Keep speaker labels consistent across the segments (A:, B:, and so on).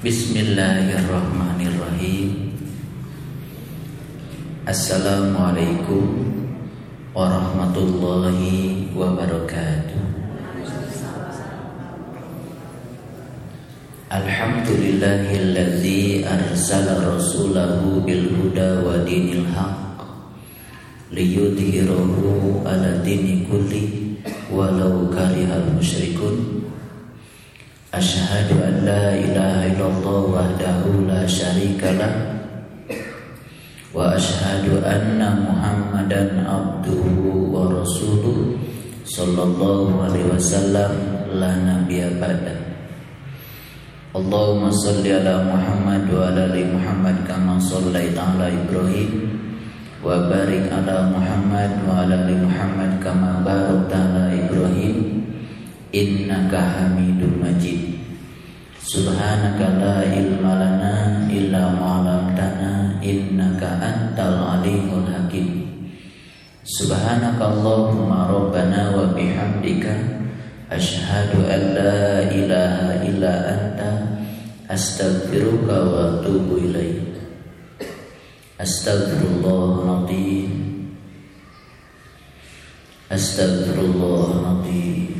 A: Bismillahirrahmanirrahim. Assalamualaikum warahmatullahi wabarakatuh. Alhamdulillahilladzi arsala rasulahu bil huda wa dinil haq liyudhhirahu ala dini kulli walau karihal musyrikun Ashhadu an la ilaha illallah wahdahu la syarika lah. Wa ashhadu anna muhammadan abduhu wa rasuluh Sallallahu alaihi wasallam. La Allahumma salli ala Muhammad wa ala ali Muhammad kama sallaita ala Ibrahim. Wa barik ala Muhammad wa ala ali Muhammad kama barakta ala Ibrahim innaka hamidum majid. Subhanaka la ilma lana illa ma innaka antal alimul hakim. Subhanaka allahumma rabbana wa bihamdika asyhadu an la ilaha illa anta astaghfiruka wa atubu ilaik. Astaghfirullahaladzim Astaghfirullahaladzim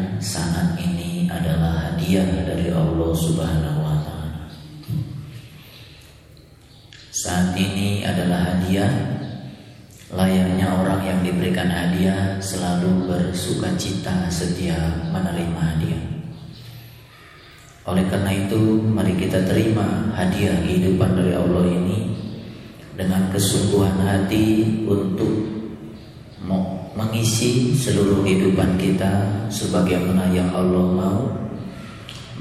A: saat ini adalah hadiah dari Allah Subhanahu wa taala. Saat ini adalah hadiah layaknya orang yang diberikan hadiah selalu bersuka cita setiap menerima hadiah. Oleh karena itu, mari kita terima hadiah kehidupan dari Allah ini dengan kesungguhan hati untuk mengisi seluruh kehidupan kita sebagaimana yang Allah mau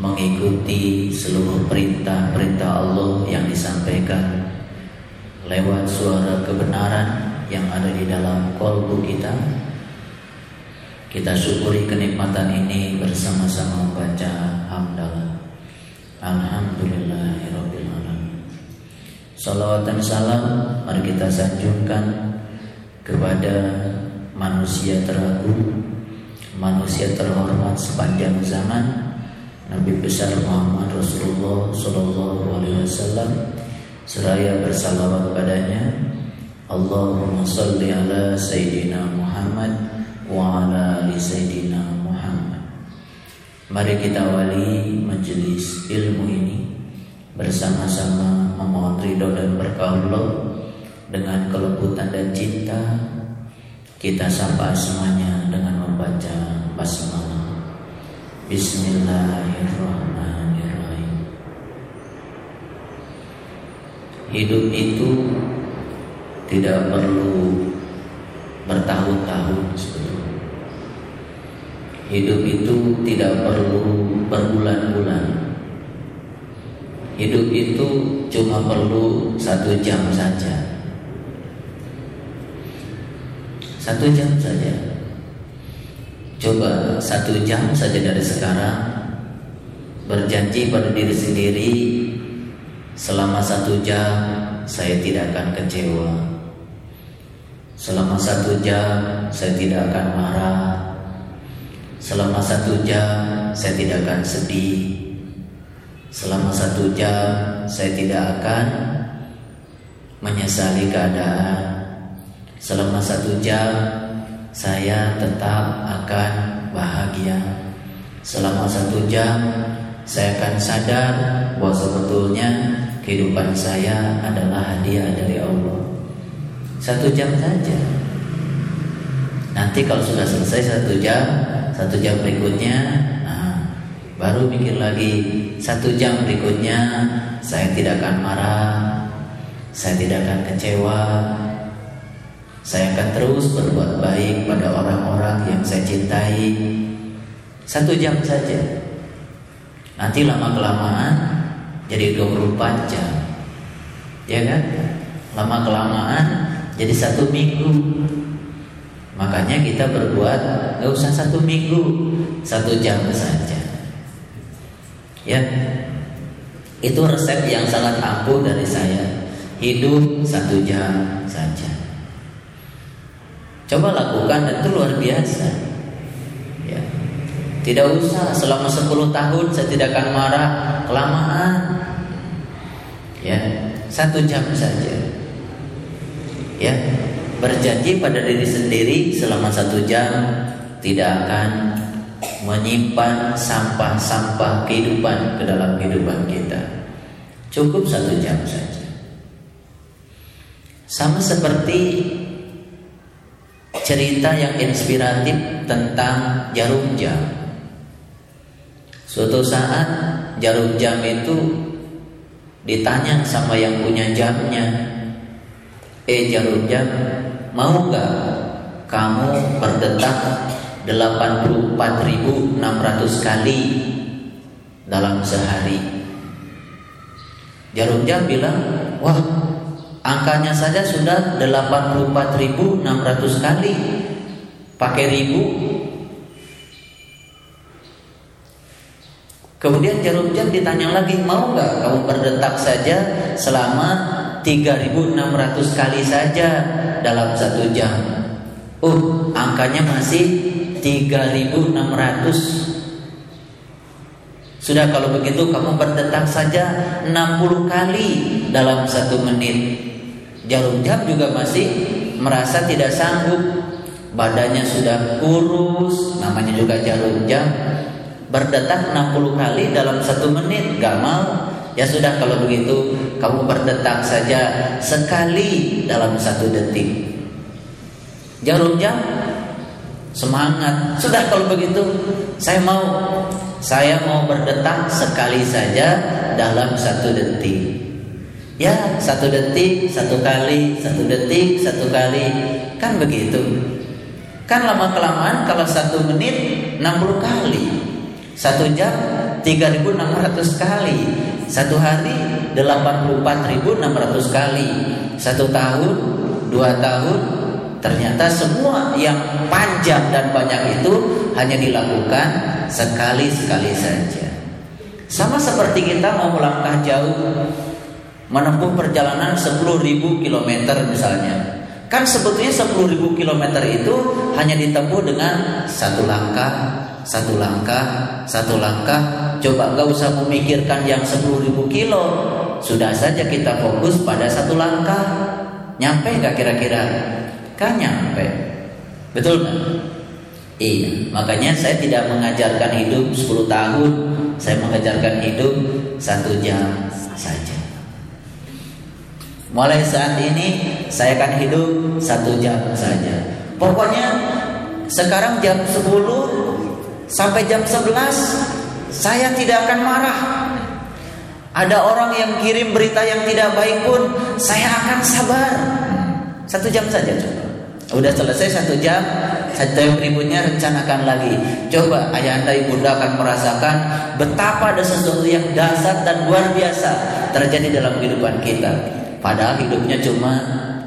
A: mengikuti seluruh perintah-perintah Allah yang disampaikan lewat suara kebenaran yang ada di dalam kolbu kita. Kita syukuri kenikmatan ini bersama-sama membaca hamdalah. Alhamdulillahirrabbilalamin Salawat dan salam mari kita sanjungkan kepada manusia teragung manusia terhormat sepanjang zaman Nabi besar Muhammad Rasulullah Sallallahu Alaihi Wasallam seraya bersalawat padanya. Allahumma salli ala Sayyidina Muhammad wa ala ali Sayyidina Muhammad. Mari kita wali majelis ilmu ini bersama-sama memohon ridho dan berkah Allah dengan kelembutan dan cinta kita sapa semuanya dengan membaca basmalah Bismillahirrahmanirrahim Hidup itu tidak perlu bertahun-tahun. Hidup itu tidak perlu berbulan-bulan. Hidup itu cuma perlu satu jam saja. Satu jam saja. Coba satu jam saja dari sekarang. Berjanji pada diri sendiri Selama satu jam saya tidak akan kecewa. Selama satu jam saya tidak akan marah. Selama satu jam saya tidak akan sedih. Selama satu jam saya tidak akan menyesali keadaan Selama satu jam saya tetap akan bahagia. Selama satu jam, saya akan sadar bahwa sebetulnya kehidupan saya adalah hadiah dari Allah. Satu jam saja. Nanti kalau sudah selesai satu jam, satu jam berikutnya, nah, baru mikir lagi. Satu jam berikutnya, saya tidak akan marah, saya tidak akan kecewa, saya akan terus berbuat baik pada orang-orang yang saya cintai Satu jam saja Nanti lama-kelamaan jadi 24 jam Ya kan? Lama kelamaan jadi satu minggu. Makanya kita berbuat nggak usah satu minggu, satu jam saja. Ya, itu resep yang sangat ampuh dari saya. Hidup satu jam saja. Coba lakukan dan itu luar biasa. Ya. Tidak usah selama 10 tahun saya tidak akan marah kelamaan. Ya, satu jam saja. Ya, berjanji pada diri sendiri selama satu jam tidak akan menyimpan sampah-sampah kehidupan ke dalam kehidupan kita. Cukup satu jam saja. Sama seperti cerita yang inspiratif tentang jarum jam. Suatu saat jarum jam itu ditanya sama yang punya jamnya, eh jarum jam mau nggak kamu berdetak 84.600 kali dalam sehari. Jarum jam bilang, wah angkanya saja sudah 84.600 kali. Pakai ribu. Kemudian jarum jam ditanya lagi, mau nggak kamu berdetak saja selama 3.600 kali saja dalam satu jam? Oh, angkanya masih 3600 sudah kalau begitu kamu berdetak saja 60 kali dalam satu menit Jarum jam juga masih merasa tidak sanggup Badannya sudah kurus Namanya juga jarum jam Berdetak 60 kali dalam satu menit Gak mau Ya sudah kalau begitu Kamu berdetak saja sekali dalam satu detik Jarum jam semangat. Sudah kalau begitu, saya mau saya mau berdetak sekali saja dalam satu detik. Ya, satu detik, satu kali, satu detik, satu kali. Kan begitu. Kan lama kelamaan kalau satu menit 60 kali. Satu jam 3600 kali. Satu hari 84600 kali. Satu tahun, dua tahun, Ternyata semua yang panjang dan banyak itu hanya dilakukan sekali-sekali saja. Sama seperti kita mau melangkah jauh menempuh perjalanan 10.000 km misalnya. Kan sebetulnya 10.000 km itu hanya ditempuh dengan satu langkah, satu langkah, satu langkah. Coba nggak usah memikirkan yang 10.000 kilo. Sudah saja kita fokus pada satu langkah. Nyampe nggak kira-kira? kan nyampe. Betul kan? Iya, makanya saya tidak mengajarkan hidup 10 tahun, saya mengajarkan hidup satu jam saja. Mulai saat ini saya akan hidup satu jam saja. Pokoknya sekarang jam 10 sampai jam 11 saya tidak akan marah. Ada orang yang kirim berita yang tidak baik pun saya akan sabar. Satu jam saja coba. Udah selesai satu jam, satu jam berikutnya rencanakan lagi. Coba ayah anda ibunda akan merasakan betapa ada sesuatu yang dasar dan luar biasa terjadi dalam kehidupan kita. Padahal hidupnya cuma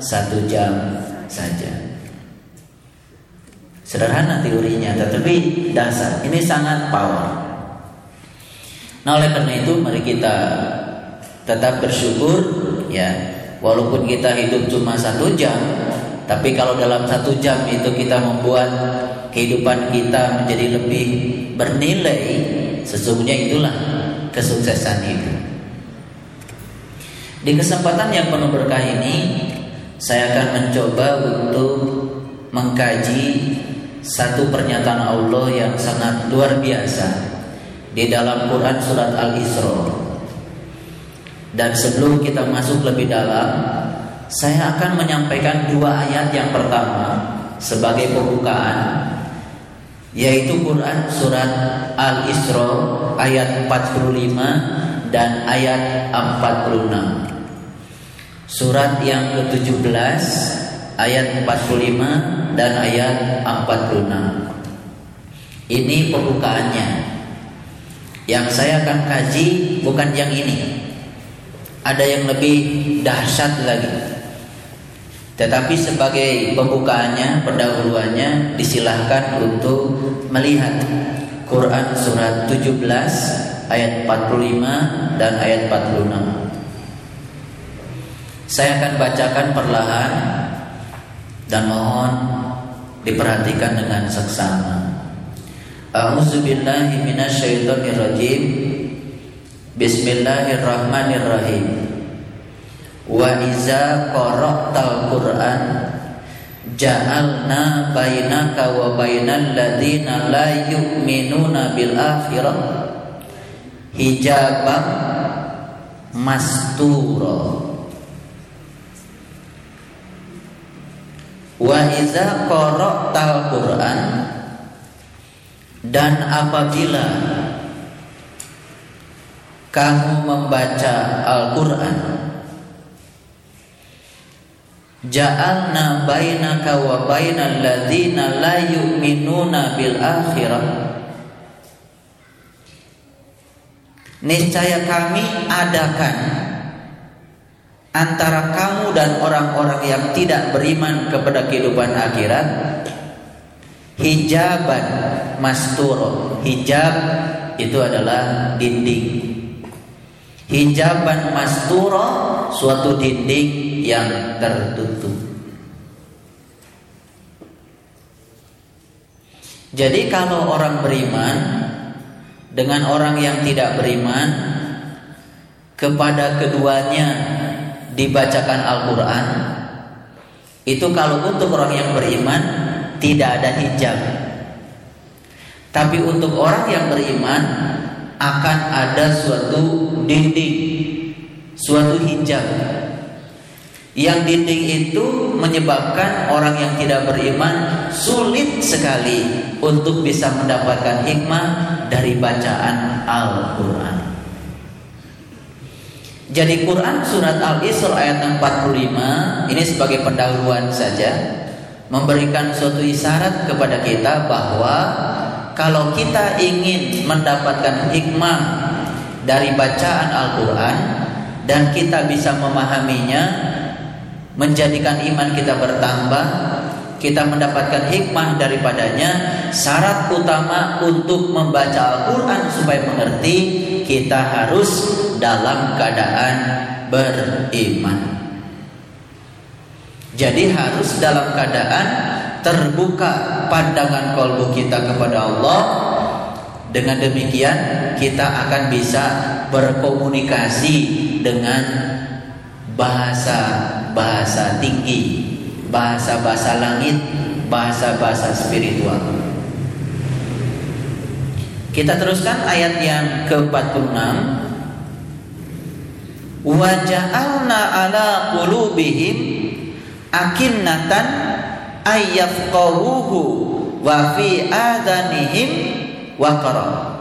A: satu jam saja. Sederhana teorinya, tetapi dasar. Ini sangat power. Nah oleh karena itu mari kita tetap bersyukur ya walaupun kita hidup cuma satu jam tapi kalau dalam satu jam itu kita membuat kehidupan kita menjadi lebih bernilai, sesungguhnya itulah kesuksesan itu. Di kesempatan yang penuh berkah ini, saya akan mencoba untuk mengkaji satu pernyataan Allah yang sangat luar biasa di dalam Quran surat Al-Isra. Dan sebelum kita masuk lebih dalam, saya akan menyampaikan dua ayat yang pertama sebagai pembukaan yaitu Quran surat Al-Isra ayat 45 dan ayat 46. Surat yang ke-17 ayat 45 dan ayat 46. Ini pembukaannya. Yang saya akan kaji bukan yang ini. ada yang lebih dahsyat lagi. Tetapi sebagai pembukaannya, pendahuluannya disilahkan untuk melihat Quran surat 17 ayat 45 dan ayat 46. Saya akan bacakan perlahan dan mohon diperhatikan dengan seksama. A'udzubillahi minasyaitonirrajim. Bismillahirrahmanirrahim. Wa iza qara'tal Qur'an ja'alna bainaka wa bainal ladzina la yu'minuna bil akhirah hijaban mastura Wa iza qara'tal Qur'an dan apabila kamu membaca Al-Qur'an Ja'alna bainaka wa bainal ladzina la yu'minuna bil akhirah. Niscaya kami adakan antara kamu dan orang-orang yang tidak beriman kepada kehidupan akhirat? Hijaban masturo hijab itu adalah dinding. Hijaban masturo suatu dinding yang tertutup. Jadi kalau orang beriman dengan orang yang tidak beriman kepada keduanya dibacakan Al-Quran itu kalau untuk orang yang beriman tidak ada hijab tapi untuk orang yang beriman akan ada suatu dinding suatu hijab yang dinding itu menyebabkan orang yang tidak beriman sulit sekali untuk bisa mendapatkan hikmah dari bacaan Al-Quran. Jadi Quran surat Al-Isra ayat 45 ini sebagai pendahuluan saja memberikan suatu isyarat kepada kita bahwa kalau kita ingin mendapatkan hikmah dari bacaan Al-Quran dan kita bisa memahaminya menjadikan iman kita bertambah kita mendapatkan hikmah daripadanya syarat utama untuk membaca Al-Quran supaya mengerti kita harus dalam keadaan beriman. Jadi harus dalam keadaan terbuka pandangan kolbu kita kepada Allah. Dengan demikian kita akan bisa berkomunikasi dengan bahasa-bahasa tinggi, bahasa-bahasa langit, bahasa-bahasa spiritual. Kita teruskan ayat yang ke-46 wa ja'alna ala qulubihim akinnatan ayyafqahuhu wa fi adanihim waqara.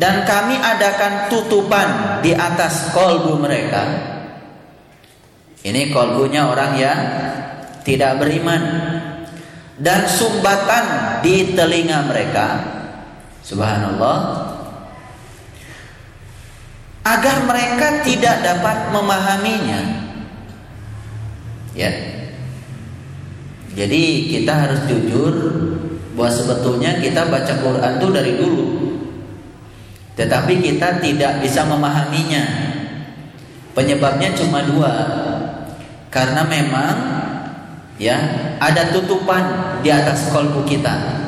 A: Dan kami adakan tutupan di atas kolbu mereka. Ini kolbunya orang yang tidak beriman. Dan sumbatan di telinga mereka. Subhanallah agar mereka tidak dapat memahaminya. Ya. Jadi kita harus jujur bahwa sebetulnya kita baca Quran itu dari dulu. Tetapi kita tidak bisa memahaminya. Penyebabnya cuma dua. Karena memang ya ada tutupan di atas kolbu kita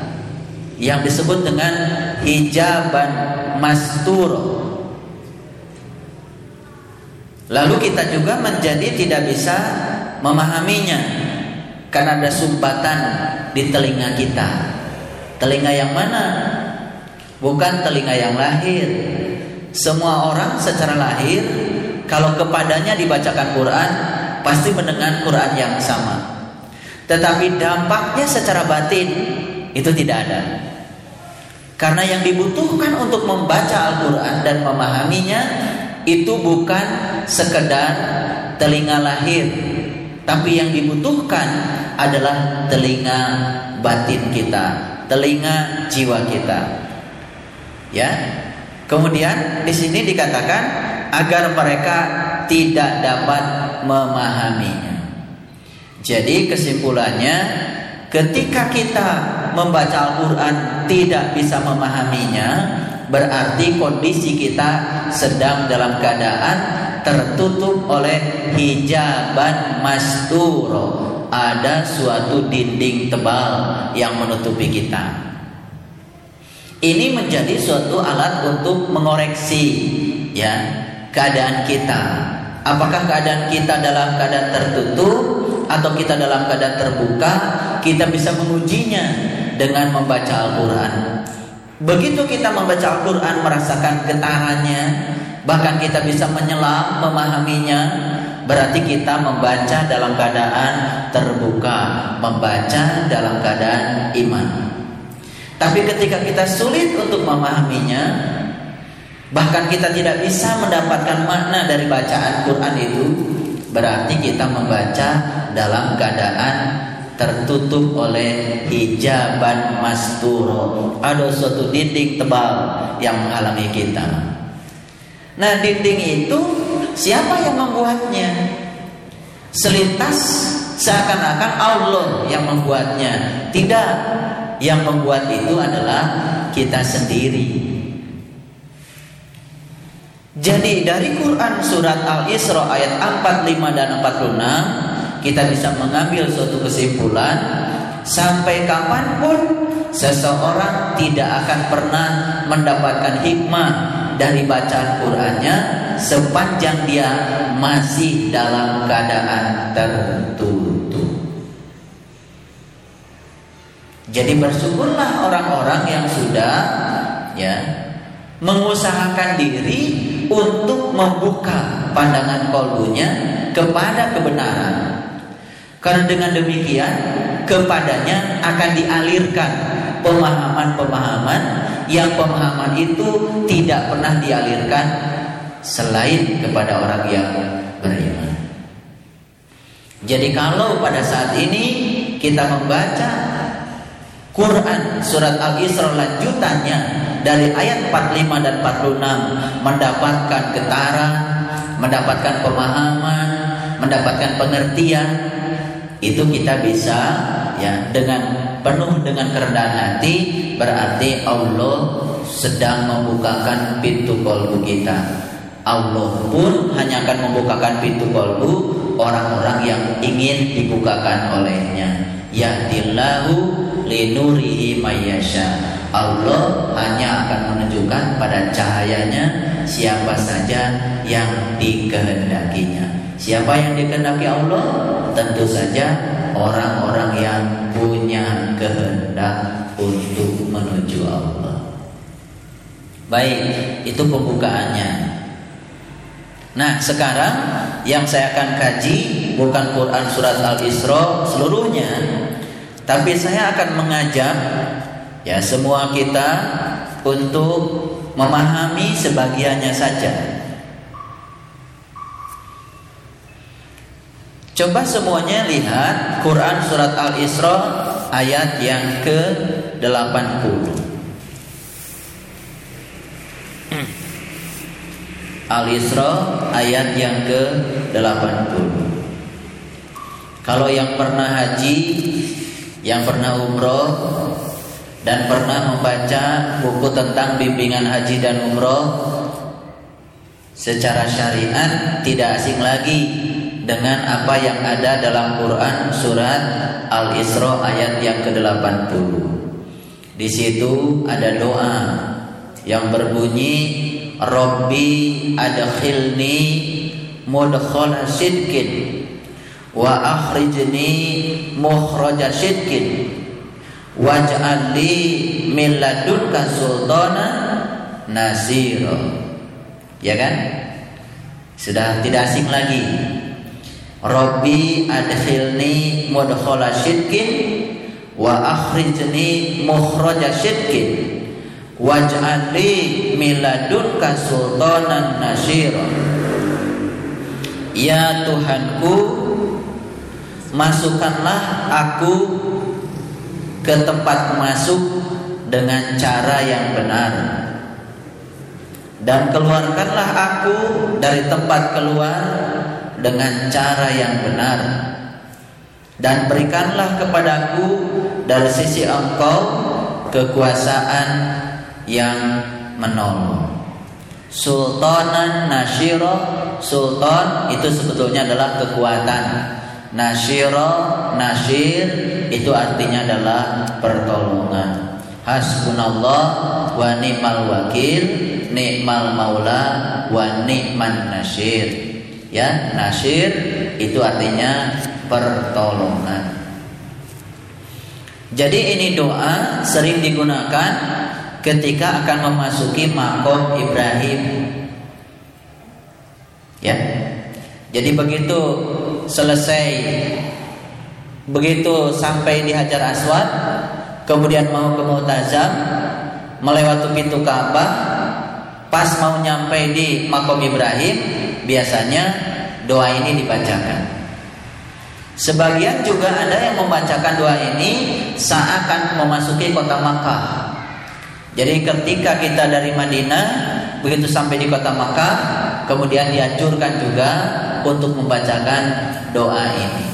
A: yang disebut dengan hijaban mastur Lalu kita juga menjadi tidak bisa memahaminya karena ada sumbatan di telinga kita. Telinga yang mana? Bukan telinga yang lahir. Semua orang secara lahir kalau kepadanya dibacakan Quran pasti mendengar Quran yang sama. Tetapi dampaknya secara batin itu tidak ada. Karena yang dibutuhkan untuk membaca Al-Quran dan memahaminya itu bukan sekedar telinga lahir, tapi yang dibutuhkan adalah telinga batin kita, telinga jiwa kita. Ya. Kemudian di sini dikatakan agar mereka tidak dapat memahaminya. Jadi kesimpulannya ketika kita membaca Al-Qur'an tidak bisa memahaminya, berarti kondisi kita sedang dalam keadaan tertutup oleh hijaban masturo. Ada suatu dinding tebal yang menutupi kita. Ini menjadi suatu alat untuk mengoreksi ya keadaan kita. Apakah keadaan kita dalam keadaan tertutup atau kita dalam keadaan terbuka? Kita bisa mengujinya dengan membaca Al-Qur'an. Begitu kita membaca Al-Qur'an merasakan getarannya, bahkan kita bisa menyelam memahaminya, berarti kita membaca dalam keadaan terbuka, membaca dalam keadaan iman. Tapi ketika kita sulit untuk memahaminya, bahkan kita tidak bisa mendapatkan makna dari bacaan Quran itu, berarti kita membaca dalam keadaan tertutup oleh hijaban masturo. Ada suatu dinding tebal yang menghalangi kita. Nah, dinding itu siapa yang membuatnya? Selintas seakan-akan Allah yang membuatnya. Tidak, yang membuat itu adalah kita sendiri. Jadi dari Quran surat Al-Isra ayat 45 dan 46 kita bisa mengambil suatu kesimpulan sampai kapan pun seseorang tidak akan pernah mendapatkan hikmah dari bacaan Qurannya sepanjang dia masih dalam keadaan tertutup. Jadi bersyukurlah orang-orang yang sudah ya mengusahakan diri untuk membuka pandangan kolbunya kepada kebenaran. Karena dengan demikian kepadanya akan dialirkan pemahaman-pemahaman yang pemahaman itu tidak pernah dialirkan selain kepada orang yang beriman. Jadi kalau pada saat ini kita membaca Quran surat Al-Isra lanjutannya dari ayat 45 dan 46 mendapatkan getaran, mendapatkan pemahaman, mendapatkan pengertian itu kita bisa ya dengan penuh dengan kerendahan hati berarti Allah sedang membukakan pintu kolbu kita. Allah pun hanya akan membukakan pintu kolbu orang-orang yang ingin dibukakan olehnya. Yahdillahu linurihi mayyasha. Allah hanya akan menunjukkan pada cahayanya siapa saja yang dikehendakinya. Siapa yang dikehendaki Allah? Tentu saja orang-orang yang punya kehendak untuk menuju Allah. Baik, itu pembukaannya. Nah, sekarang yang saya akan kaji bukan Quran surat Al-Isra seluruhnya, tapi saya akan mengajak ya semua kita untuk memahami sebagiannya saja. Coba semuanya lihat Quran surat Al-Isra ayat yang ke-80. Al-Isra ayat yang ke-80. Kalau yang pernah haji yang pernah umroh dan pernah membaca buku tentang bimbingan haji dan umroh secara syariat tidak asing lagi dengan apa yang ada dalam Quran surat Al-Isra ayat yang ke-80. Di situ ada doa yang berbunyi Robbi adkhilni mudkhala sidqin wa akhrijni mukhraja sidqin waj'al li min ladunka sultana nasira. Ya kan? Sudah tidak asing lagi. Rabbi adkhilni mudkhala sidqin wa akhrijni mukhraja sidqin waj'al li min ladunka sultanan nasira. Ya Tuhanku masukkanlah aku ke tempat masuk dengan cara yang benar. Dan keluarkanlah aku dari tempat keluar dengan cara yang benar. Dan berikanlah kepadaku dari sisi engkau kekuasaan yang menolong. Sultanan nasyiro sultan itu sebetulnya adalah kekuatan. Nasyiro nasyir itu artinya adalah pertolongan hasbunallah wa ni'mal wakil ni'mal maula wa ni'man nasyir ya nasyir itu artinya pertolongan jadi ini doa sering digunakan ketika akan memasuki makom Ibrahim. Ya. Jadi begitu selesai begitu sampai di Hajar Aswad, kemudian mau ke Mu'tazam, melewati pintu Ka'bah, pas mau nyampe di makom Ibrahim, biasanya doa ini dibacakan. Sebagian juga ada yang membacakan doa ini saat akan memasuki kota Makkah. Jadi ketika kita dari Madinah begitu sampai di kota Makkah, kemudian dianjurkan juga untuk membacakan doa ini.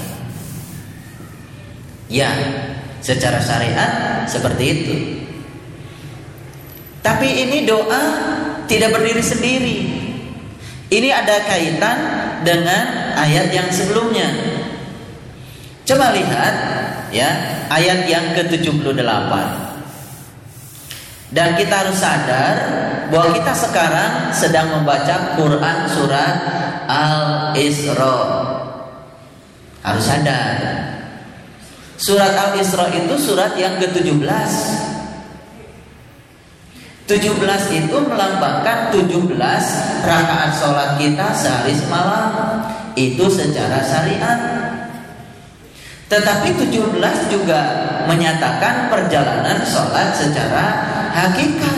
A: Ya, secara syariat seperti itu. Tapi ini doa tidak berdiri sendiri. Ini ada kaitan dengan ayat yang sebelumnya. Coba lihat ya ayat yang ke-78. Dan kita harus sadar bahwa kita sekarang sedang membaca Quran surat Al-Isra. Harus sadar. Surat Al-Isra itu surat yang ke-17. 17 itu melambangkan 17 rakaat sholat kita sehari semalam. Itu secara syariat. Tetapi 17 juga menyatakan perjalanan sholat secara hakikat.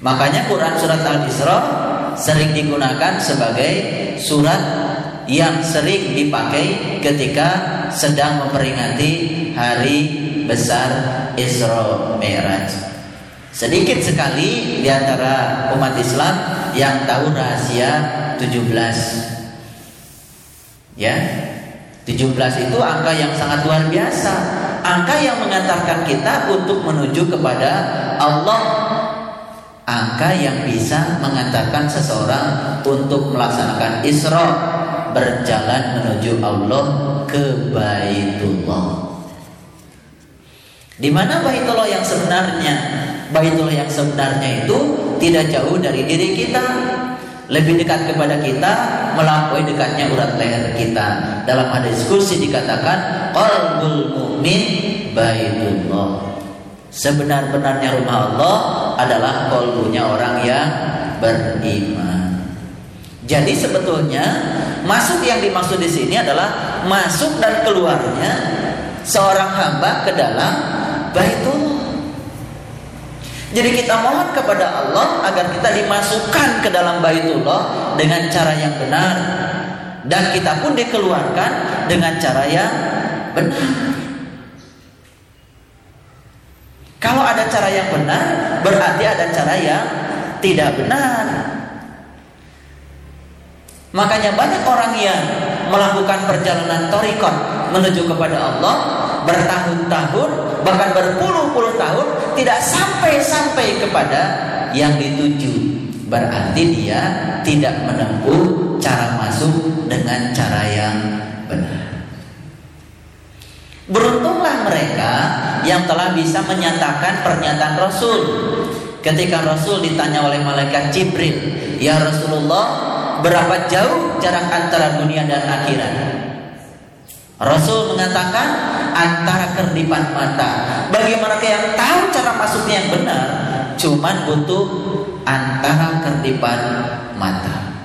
A: Makanya Quran surat Al-Isra sering digunakan sebagai surat yang sering dipakai ketika sedang memperingati hari besar Isra Mi'raj. Sedikit sekali di antara umat Islam yang tahu rahasia 17. Ya, 17 itu angka yang sangat luar biasa Angka yang mengantarkan kita untuk menuju kepada Allah Angka yang bisa mengantarkan seseorang untuk melaksanakan Isra Berjalan menuju Allah ke Baitullah di mana Baitullah yang sebenarnya? Baitullah yang sebenarnya itu tidak jauh dari diri kita, lebih dekat kepada kita melampaui dekatnya urat leher kita. Dalam diskusi dikatakan qalbul mukmin baitullah. Sebenar-benarnya rumah Allah adalah kolbunya orang yang beriman. Jadi sebetulnya masuk yang dimaksud di sini adalah masuk dan keluarnya seorang hamba ke dalam baitullah. Jadi kita mohon kepada Allah agar kita dimasukkan ke dalam Baitullah dengan cara yang benar dan kita pun dikeluarkan dengan cara yang benar. Kalau ada cara yang benar, berarti ada cara yang tidak benar. Makanya banyak orang yang melakukan perjalanan torikon menuju kepada Allah bertahun-tahun bahkan berpuluh-puluh tahun tidak sampai-sampai kepada yang dituju. Berarti dia tidak menempuh cara masuk dengan cara yang benar. Beruntunglah mereka yang telah bisa menyatakan pernyataan Rasul. Ketika Rasul ditanya oleh malaikat Jibril ya Rasulullah berapa jauh jarak antara dunia dan akhirat Rasul mengatakan antara kerdipan mata. Bagi mereka yang tahu cara masuknya yang benar, cuman butuh antara kerdipan mata.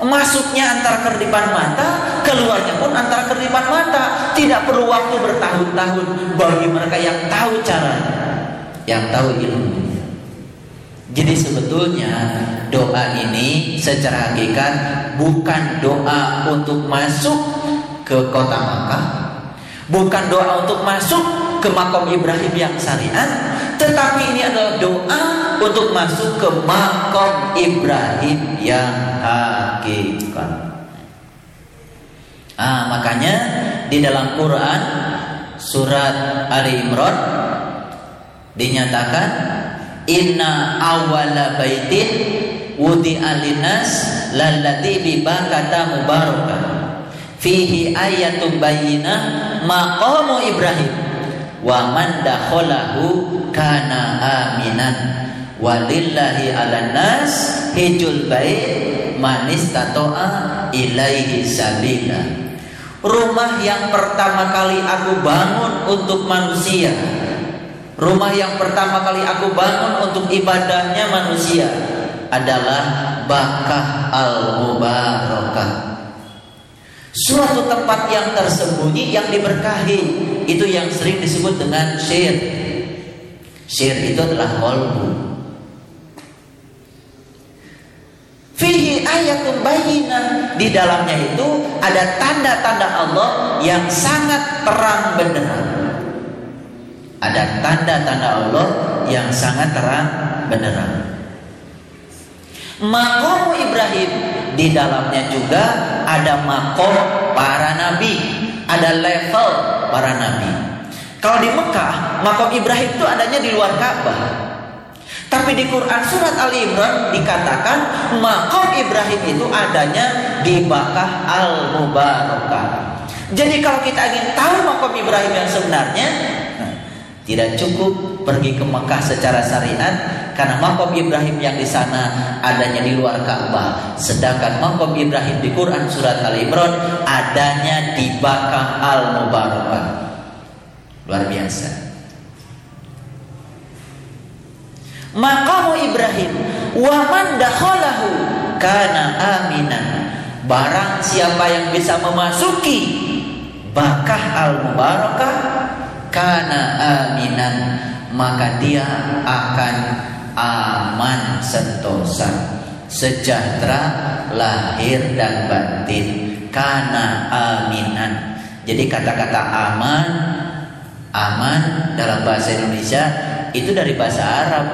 A: Masuknya antara kerdipan mata, keluarnya pun antara kerdipan mata. Tidak perlu waktu bertahun-tahun bagi mereka yang tahu cara, yang tahu ilmu. Jadi sebetulnya doa ini secara hakikat bukan doa untuk masuk ke kota Makkah bukan doa untuk masuk ke makam Ibrahim yang syariat tetapi ini adalah doa untuk masuk ke makam Ibrahim yang hakikat. Ah, makanya di dalam Quran surat Ali Imran dinyatakan inna awwala baitin wudi alinas lalladzi bi bakata mubarakah fihi ayatun bayyinah maqamu Ibrahim. Wa man dakhalahu kana aminan. Walillahi 'alan nas hijul bait man istata'a ilaihi sabila. Rumah yang pertama kali aku bangun untuk manusia Rumah yang pertama kali aku bangun untuk ibadahnya manusia Adalah Bakah al-Mubarakah. Suatu tempat yang tersembunyi yang diberkahi. Itu yang sering disebut dengan syir Syir itu adalah kolbu. Fihi ayatun bayinah Di dalamnya itu ada tanda-tanda Allah yang sangat terang benderang. Ada tanda-tanda Allah yang sangat terang benderang. Makom Ibrahim di dalamnya juga ada makom para nabi, ada level para nabi. Kalau di Mekah, makom Ibrahim itu adanya di luar Ka'bah. Tapi di Quran surat Ali Imran dikatakan makom Ibrahim itu adanya di Bakah al Mubarakah. Jadi kalau kita ingin tahu makom Ibrahim yang sebenarnya, tidak cukup pergi ke Mekah secara syariat karena makom Ibrahim yang di sana adanya di luar Ka'bah. Sedangkan makom Ibrahim di Quran surat Al Imran adanya di Bakah al Mubarakah. Luar biasa. Maqamu Ibrahim wa man dakhalahu kana aminan. Barang siapa yang bisa memasuki Bakah al-Mubarakah kana aminan maka dia akan aman sentosa. Sejahtera lahir dan batin. Kana aminan. Jadi kata-kata aman aman dalam bahasa Indonesia itu dari bahasa Arab.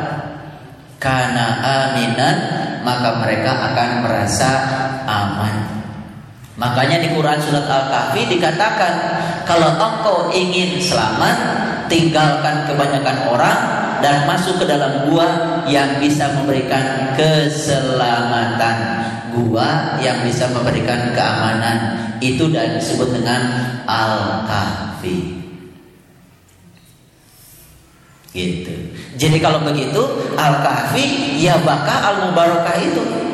A: Karena aminan maka mereka akan merasa aman. Makanya di Quran surat Al-Kahfi dikatakan kalau engkau ingin selamat tinggalkan kebanyakan orang dan masuk ke dalam gua yang bisa memberikan keselamatan. Gua yang bisa memberikan keamanan itu dan disebut dengan Al-Kahfi. Gitu. Jadi kalau begitu Al-Kahfi ya baka Al-Mubarakah itu.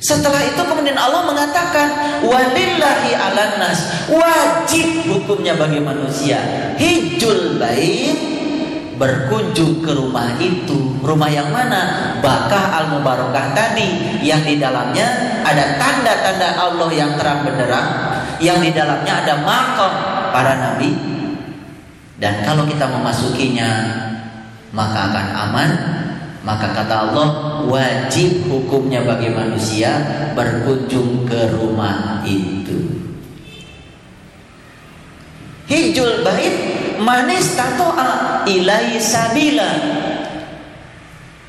A: Setelah itu kemudian Allah mengatakan walillahi alannas wajib hukumnya bagi manusia hijul bait berkunjung ke rumah itu. Rumah yang mana? Bakah al-mubarakah tadi yang di dalamnya ada tanda-tanda Allah yang terang benderang, yang di dalamnya ada makam para nabi, dan kalau kita memasukinya maka akan aman. Maka kata Allah wajib hukumnya bagi manusia berkunjung ke rumah itu. Hijul bait manis tatoa ilai sabila.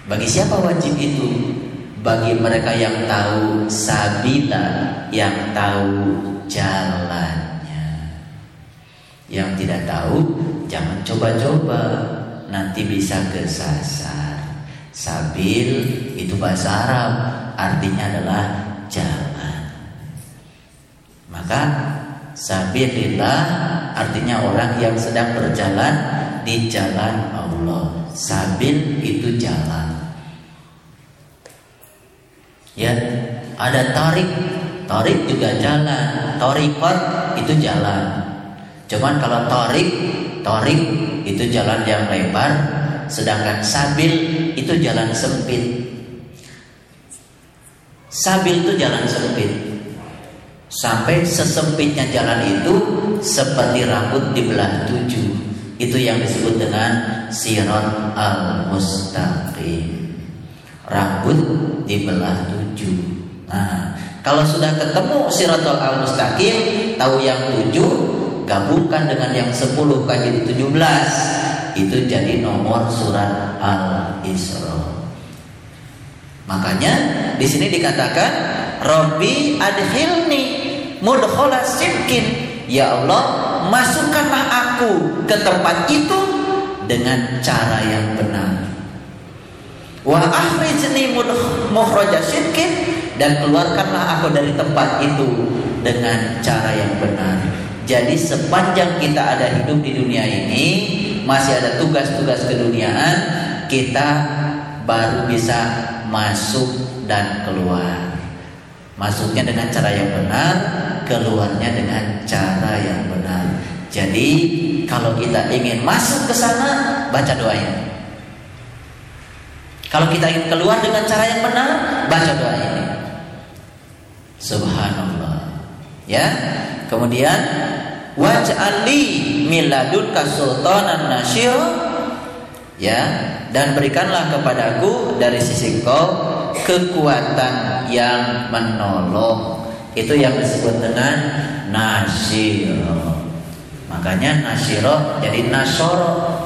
A: Bagi siapa wajib itu? Bagi mereka yang tahu sabila, yang tahu jalannya. Yang tidak tahu Jangan coba-coba Nanti bisa kesasar Sabil itu bahasa Arab Artinya adalah jalan Maka Sabilillah artinya orang yang sedang berjalan di jalan Allah. Sabil itu jalan. Ya, ada tarik. Tarik juga jalan. Torikot itu jalan. Cuman kalau tarik Torik itu jalan yang lebar, sedangkan sabil itu jalan sempit. Sabil itu jalan sempit. Sampai sesempitnya jalan itu seperti rambut di belah tujuh. Itu yang disebut dengan sirat al-mustaqim. Rambut di belah tujuh. Nah, kalau sudah ketemu siratul al-mustaqim, tahu yang tujuh, gabungkan dengan yang 10 kan jadi 17 itu jadi nomor surat Al-Isra. Makanya di sini dikatakan Robbi adhilni mudkhala sidqin. Ya Allah, masukkanlah aku ke tempat itu dengan cara yang benar. Wa akhrijni mukhraja sidqin dan keluarkanlah aku dari tempat itu dengan cara yang benar. Jadi sepanjang kita ada hidup di dunia ini, masih ada tugas-tugas keduniaan, kita baru bisa masuk dan keluar. Masuknya dengan cara yang benar, keluarnya dengan cara yang benar. Jadi kalau kita ingin masuk ke sana, baca doanya. Kalau kita ingin keluar dengan cara yang benar, baca doa ini. Subhanallah. Ya. Kemudian waj'ali miladunka sultanan nasyir ya dan berikanlah kepadaku dari sisi kau kekuatan yang menolong. Itu yang disebut dengan nasyir makanya nasyiro jadi nasoro.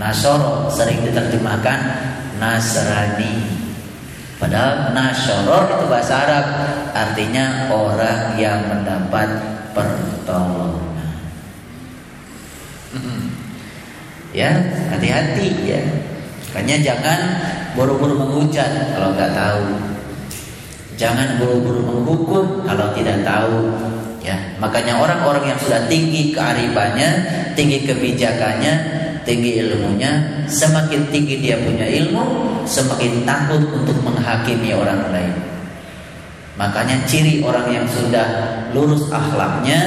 A: Nasoro sering diterjemahkan nasrani. Padahal nasyoro itu bahasa Arab artinya orang yang mendapat pertolongan ya hati-hati ya. Makanya jangan buru-buru menghujat kalau nggak tahu. Jangan buru-buru menghukum kalau tidak tahu ya. Makanya orang-orang yang sudah tinggi kearifannya tinggi kebijakannya tinggi ilmunya semakin tinggi dia punya ilmu semakin takut untuk menghakimi orang lain. Makanya ciri orang yang sudah lurus akhlaknya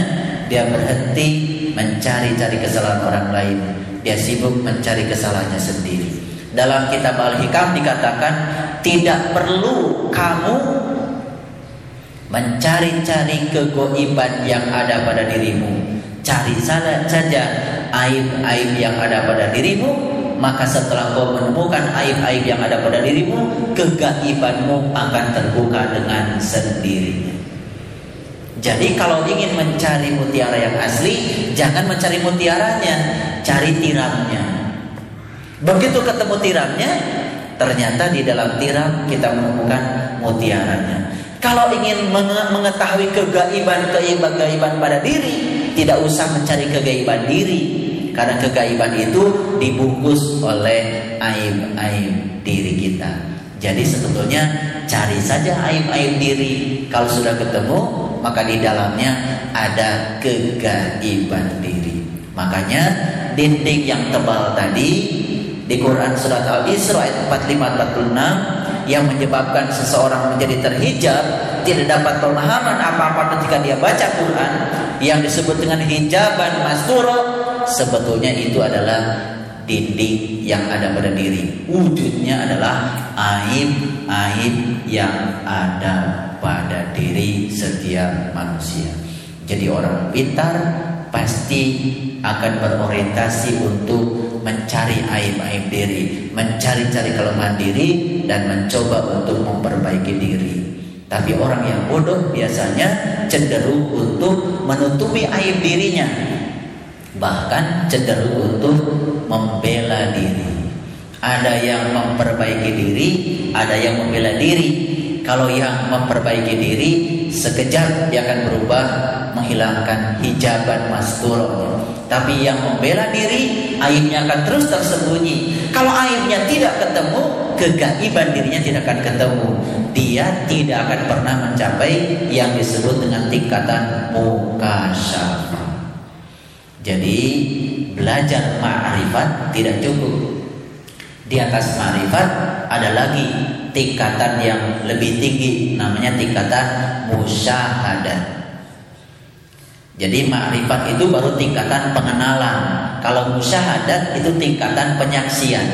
A: dia berhenti mencari-cari kesalahan orang lain dia sibuk mencari kesalahannya sendiri dalam kitab Al-Hikam dikatakan tidak perlu kamu mencari-cari kegoiban yang ada pada dirimu. Cari saja aib-aib yang ada pada dirimu, maka setelah kau menemukan aib-aib yang ada pada dirimu, kegaibanmu akan terbuka dengan sendirinya. Jadi kalau ingin mencari mutiara yang asli, jangan mencari mutiaranya, cari tiramnya. Begitu ketemu tiramnya, ternyata di dalam tiram kita menemukan mutiaranya. Kalau ingin mengetahui kegaiban kegaiban pada diri, tidak usah mencari kegaiban diri, karena kegaiban itu dibungkus oleh aib-aib diri kita. Jadi sebetulnya cari saja aib-aib diri. Kalau sudah ketemu, maka di dalamnya ada kegaiban diri. Makanya dinding yang tebal tadi. Di Quran surat Al-Isra ayat 45 46 yang menyebabkan seseorang menjadi terhijab tidak dapat pemahaman apa-apa ketika dia baca Quran yang disebut dengan hijaban masturo sebetulnya itu adalah dinding yang ada pada diri. Wujudnya adalah aib-aib yang ada pada diri setiap manusia. Jadi orang pintar pasti akan berorientasi untuk mencari aib-aib diri, mencari-cari kelemahan diri dan mencoba untuk memperbaiki diri. Tapi orang yang bodoh biasanya cenderung untuk menutupi aib dirinya. Bahkan cenderung untuk membela diri. Ada yang memperbaiki diri, ada yang membela diri. Kalau yang memperbaiki diri sekejap dia akan berubah menghilangkan hijaban masturnya. Tapi yang membela diri aibnya akan terus tersembunyi. Kalau aibnya tidak ketemu, kegaiban dirinya tidak akan ketemu. Dia tidak akan pernah mencapai yang disebut dengan tingkatan mukasyafah. Jadi belajar ma'rifat tidak cukup. Di atas ma'rifat ada lagi tingkatan yang lebih tinggi namanya tingkatan musyahadah. Jadi makrifat itu baru tingkatan pengenalan. Kalau musyahadat itu tingkatan penyaksian.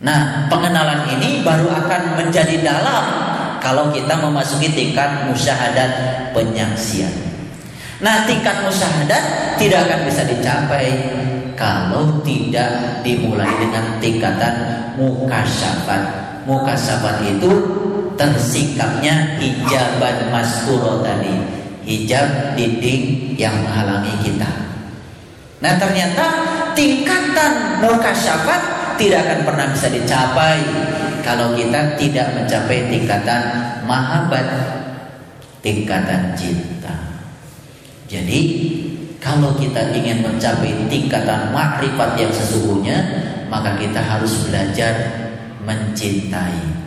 A: Nah, pengenalan ini baru akan menjadi dalam kalau kita memasuki tingkat musyahadat penyaksian. Nah, tingkat musyahadat tidak akan bisa dicapai kalau tidak dimulai dengan tingkatan mukasyafat. Mukasyafat itu tersikapnya hijaban maskuro tadi hijab dinding yang menghalangi kita. Nah ternyata tingkatan muka syafat tidak akan pernah bisa dicapai kalau kita tidak mencapai tingkatan mahabat, tingkatan cinta. Jadi kalau kita ingin mencapai tingkatan makrifat yang sesungguhnya, maka kita harus belajar mencintai.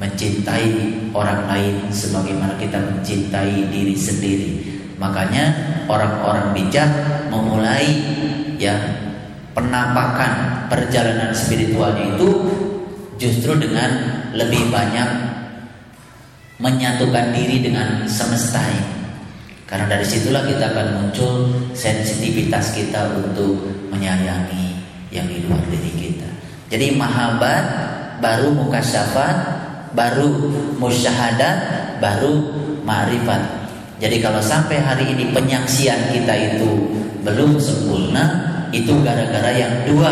A: Mencintai orang lain sebagaimana kita mencintai diri sendiri. Makanya orang-orang bijak memulai ya penampakan perjalanan spiritualnya itu justru dengan lebih banyak menyatukan diri dengan semesta. Karena dari situlah kita akan muncul sensitivitas kita untuk menyayangi yang di luar diri kita. Jadi mahabat baru mukasyafat, baru musyahadat, baru ma'rifat. Jadi kalau sampai hari ini penyaksian kita itu belum sempurna, itu gara-gara yang dua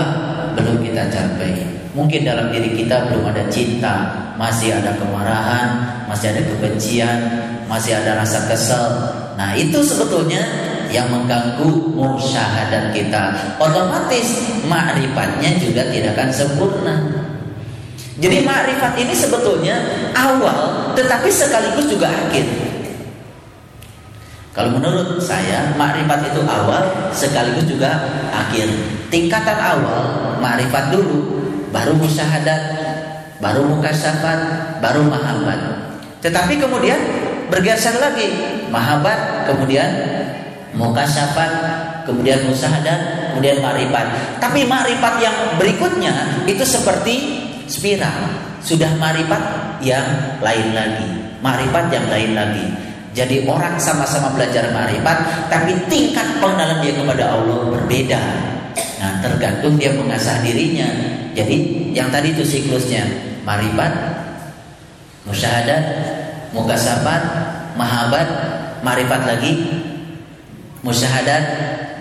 A: belum kita capai. Mungkin dalam diri kita belum ada cinta, masih ada kemarahan, masih ada kebencian, masih ada rasa kesel, Nah itu sebetulnya yang mengganggu musyahadat kita. Otomatis makrifatnya juga tidak akan sempurna. Jadi makrifat ini sebetulnya awal tetapi sekaligus juga akhir. Kalau menurut saya makrifat itu awal sekaligus juga akhir. Tingkatan awal makrifat dulu, baru musyahadat, baru mukasyafat, baru mahabbat. Tetapi kemudian bergeser lagi mahabat kemudian mukasyafat kemudian musahadat kemudian marifat tapi marifat yang berikutnya itu seperti spiral. Sudah marifat yang lain lagi. Marifat yang lain lagi. Jadi orang sama-sama belajar marifat tapi tingkat pengenalan dia kepada Allah berbeda. Nah tergantung dia mengasah dirinya. Jadi yang tadi itu siklusnya. Marifat musyahadat mukasafat mahabat, marifat lagi, musyahadat,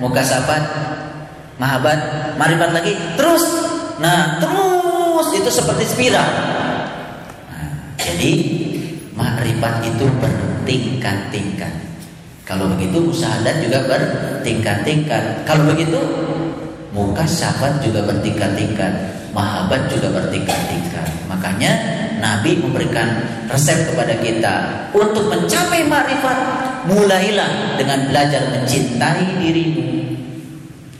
A: mukasafat, mahabat, marifat lagi, terus. Nah, terus itu seperti spiral. Jadi makrifat itu bertingkat-tingkat. Kalau begitu musyahadat juga bertingkat-tingkat. Kalau begitu muka syafaat juga bertingkat-tingkat, mahabat juga bertingkat-tingkat. Makanya Nabi memberikan resep kepada kita untuk mencapai makrifat. Mulailah dengan belajar mencintai dirimu,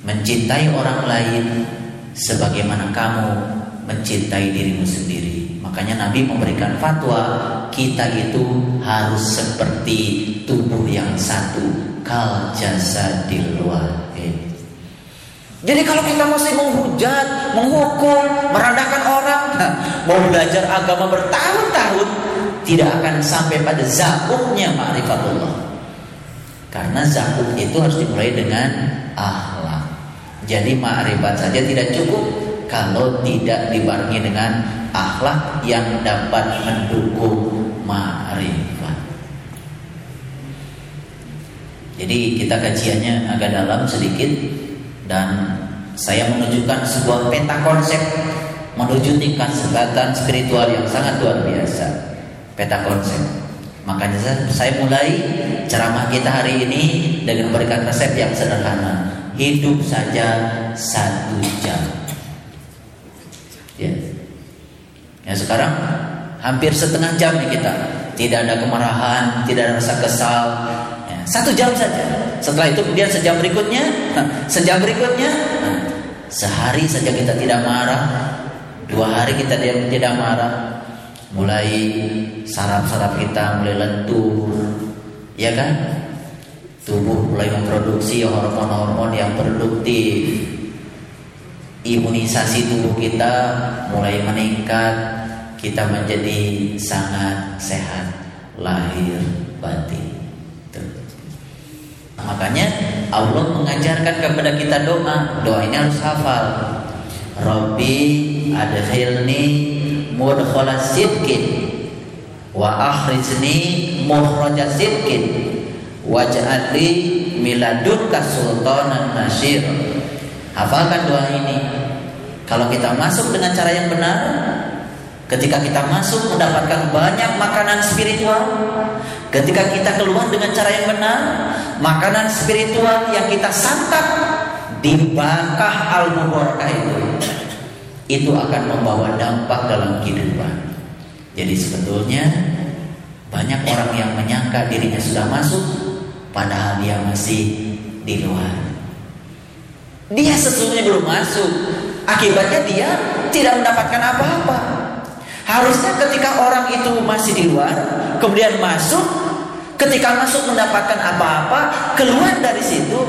A: mencintai orang lain sebagaimana kamu mencintai dirimu sendiri. Makanya Nabi memberikan fatwa kita itu harus seperti tubuh yang satu, kal di luar. Jadi kalau kita masih menghujat, menghukum, merendahkan orang, mau belajar agama bertahun-tahun, tidak akan sampai pada zakumnya ma'rifatullah. Karena zakum itu harus dimulai dengan akhlak. Jadi ma'rifat saja tidak cukup kalau tidak dibarengi dengan akhlak yang dapat mendukung ma'rifat. Jadi kita kajiannya agak dalam sedikit dan saya menunjukkan sebuah peta konsep menuju tingkat sebatan spiritual yang sangat luar biasa. Peta konsep. Makanya saya mulai ceramah kita hari ini dengan memberikan resep yang sederhana. Hidup saja satu jam. Ya. Ya sekarang hampir setengah jam nih kita. Tidak ada kemarahan, tidak ada rasa kesal, satu jam saja. Setelah itu kemudian sejam berikutnya, sejam berikutnya, sehari saja kita tidak marah, dua hari kita tidak marah, mulai saraf-saraf kita mulai lentur, ya kan? Tubuh mulai memproduksi hormon-hormon yang produktif, imunisasi tubuh kita mulai meningkat, kita menjadi sangat sehat lahir batin. Makanya Allah mengajarkan kepada kita doa. Doa ini harus hafal. Rabbi adkhilni mudkhala sidqin wa akhrizni mukhraja sidqin waj'alni miladunka sultanan nasyir. Hafalkan doa ini. Kalau kita masuk dengan cara yang benar, ketika kita masuk mendapatkan banyak makanan spiritual, Ketika kita keluar dengan cara yang benar, makanan spiritual yang kita santap di bakah al itu itu akan membawa dampak dalam kehidupan. Jadi sebetulnya banyak orang yang menyangka dirinya sudah masuk padahal dia masih di luar. Dia sesungguhnya belum masuk. Akibatnya dia tidak mendapatkan apa-apa. Harusnya ketika orang itu masih di luar, kemudian masuk, ketika masuk mendapatkan apa-apa, keluar dari situ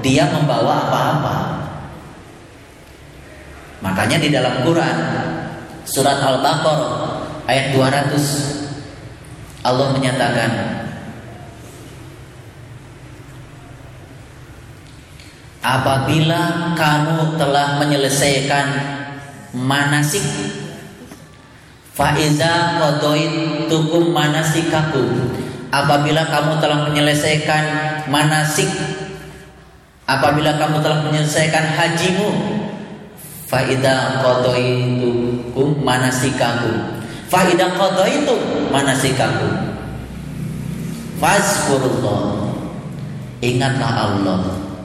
A: dia membawa apa-apa. Makanya di dalam Quran surat Al-Baqarah ayat 200 Allah menyatakan Apabila kamu telah menyelesaikan manasik Faiza tukum manasikakum. Apabila kamu telah menyelesaikan manasik Apabila kamu telah menyelesaikan hajimu Faida qadoitukum manasikakum. Faida itu manasikakum. Fazkurullah. Ingatlah Allah.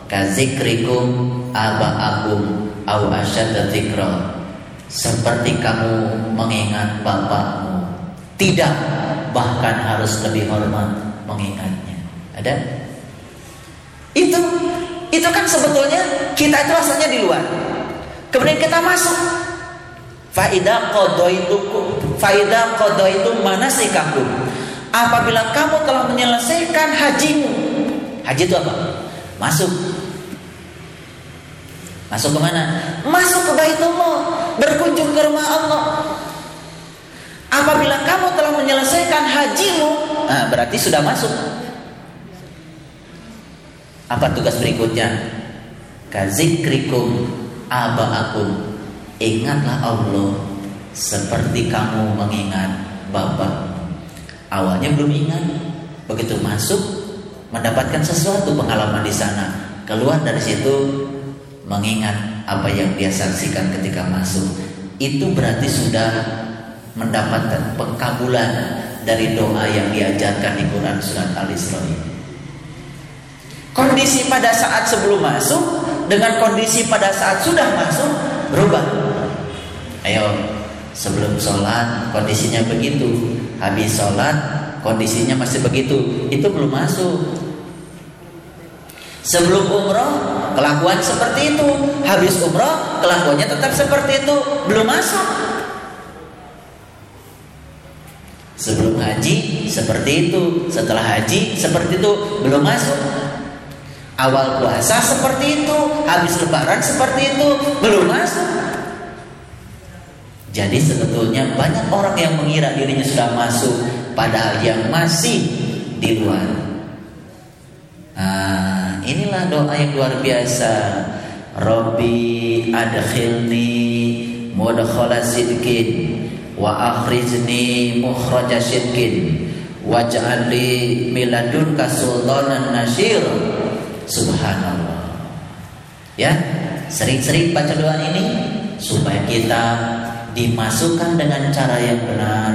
A: Kazikrikum aba'akum au asyadda seperti kamu mengingat bapakmu. Tidak bahkan harus lebih hormat mengingatnya. Ada? Itu itu kan sebetulnya kita itu asalnya di luar. Kemudian kita masuk. Faida qadoitukum faida qadaitum manasikakum apabila kamu telah menyelesaikan hajimu. Haji itu apa? Masuk Masuk ke mana? Masuk ke Baitullah, berkunjung ke rumah Allah. Apabila kamu telah menyelesaikan hajimu, nah berarti sudah masuk. Apa tugas berikutnya? Kazikrikum abaakum. Ingatlah Allah seperti kamu mengingat bapak. Awalnya belum ingat, begitu masuk mendapatkan sesuatu pengalaman di sana. Keluar dari situ mengingat apa yang dia saksikan ketika masuk itu berarti sudah mendapatkan pengkabulan dari doa yang diajarkan di Quran surat Al-Isra Kondisi pada saat sebelum masuk dengan kondisi pada saat sudah masuk berubah. Ayo, sebelum sholat kondisinya begitu, habis sholat kondisinya masih begitu, itu belum masuk. Sebelum umroh kelakuan seperti itu, habis umroh kelakuannya tetap seperti itu, belum masuk. Sebelum haji seperti itu, setelah haji seperti itu, belum masuk. Awal puasa seperti itu, habis lebaran seperti itu, belum masuk. Jadi sebetulnya banyak orang yang mengira dirinya sudah masuk, padahal yang masih di luar. Nah, inilah doa yang luar biasa. Rabbi adkhilni mudkhala sidqin wa akhrijni mukhraja sidqin waj'al li miladunka sultanan nasyir. Subhanallah. Ya, sering-sering baca doa ini supaya kita dimasukkan dengan cara yang benar,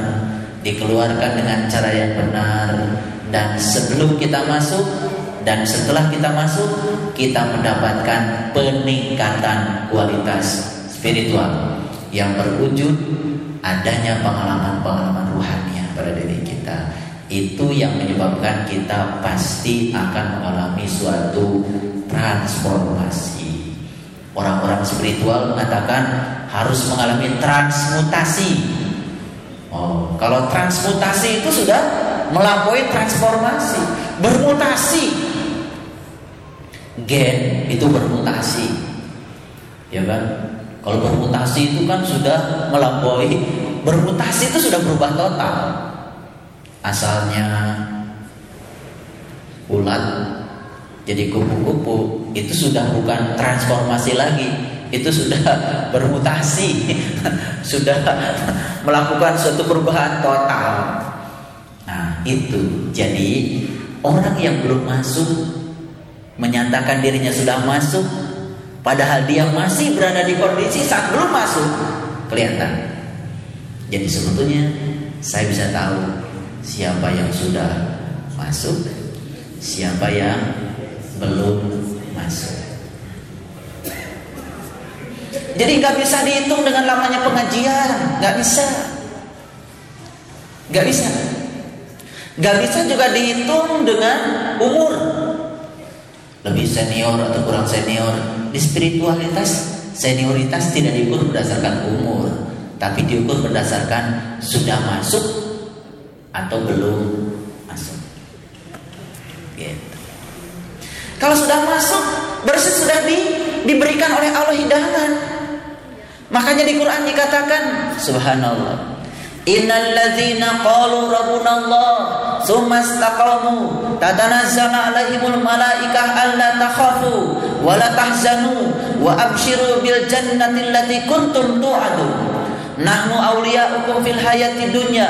A: dikeluarkan dengan cara yang benar dan sebelum kita masuk dan setelah kita masuk kita mendapatkan peningkatan kualitas spiritual yang berwujud adanya pengalaman-pengalaman ruhani pada diri kita. Itu yang menyebabkan kita pasti akan mengalami suatu transformasi. Orang-orang spiritual mengatakan harus mengalami transmutasi. Oh kalau transmutasi itu sudah melampaui transformasi bermutasi. Gen itu bermutasi. Ya kan? Kalau bermutasi itu kan sudah melampaui bermutasi itu sudah berubah total. Asalnya ulat jadi kupu-kupu itu sudah bukan transformasi lagi. Itu sudah bermutasi sudah melakukan suatu perubahan total itu. Jadi orang yang belum masuk menyatakan dirinya sudah masuk padahal dia masih berada di kondisi saat belum masuk kelihatan. Jadi sebetulnya saya bisa tahu siapa yang sudah masuk siapa yang belum masuk. Jadi nggak bisa dihitung dengan lamanya pengajian, nggak bisa, nggak bisa, nggak bisa juga dihitung dengan umur. Lebih senior atau kurang senior di spiritualitas senioritas tidak diukur berdasarkan umur, tapi diukur berdasarkan sudah masuk atau belum masuk. Gitu. Kalau sudah masuk, berarti sudah di, diberikan oleh Allah hidangan. Makanya di Quran dikatakan, Subhanallah. Innal ladzina qalu rabbuna Allah tsumma istaqamu tatanazzalu alaihimul malaikah alla takhafu wa la tahzanu wa abshiru bil jannati allati kuntum tu'adun. Nahnu awliya'ukum fil hayati dunya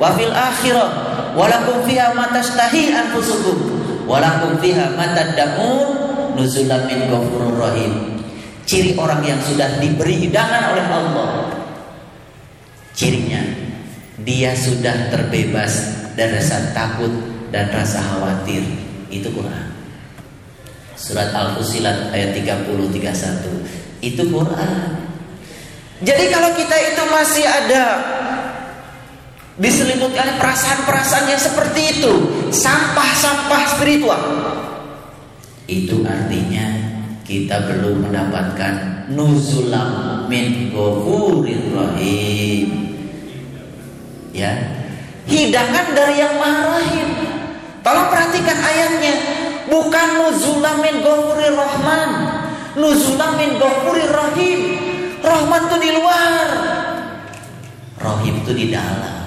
A: wa fil akhirah wa lakum fiha ma tashtahi anfusukum wa lakum fiha ma tad'un nuzulan min ghafurur rahim. Ciri orang yang sudah diberi hidangan oleh Allah Cirinya dia sudah terbebas dari rasa takut dan rasa khawatir. Itu Quran. Surat Al-Fusilat ayat 30 31. Itu Quran. Jadi kalau kita itu masih ada diselimuti oleh perasaan-perasaan yang seperti itu, sampah-sampah spiritual. Itu artinya kita belum mendapatkan nuzulam min ghafurir rahim ya. Hidangan dari yang maha rahim. Tolong perhatikan ayatnya. Bukan nuzulam min ghafurir rahman. Nuzulam min ghafurir rahim. Rahman itu di luar. Rahim itu di dalam.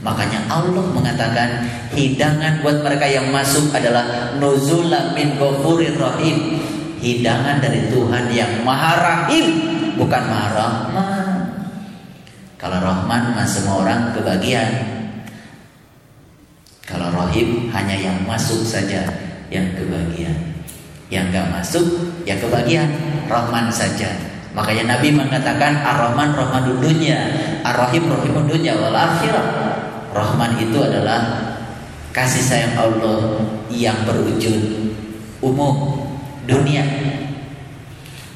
A: Makanya Allah mengatakan hidangan buat mereka yang masuk adalah nuzulam min ghafurir rahim. Hidangan dari Tuhan yang Maha Rahim, bukan Maha Rahman. Kalau Rahman mah semua orang kebagian. Kalau Rahim hanya yang masuk saja yang kebagian. Yang gak masuk ya kebagian. Rahman saja. Makanya Nabi mengatakan Ar-Rahman Rahman dunia, Ar-Rahim Rahim dunia wal akhirah. Rahman itu adalah kasih sayang Allah yang berwujud umum dunia.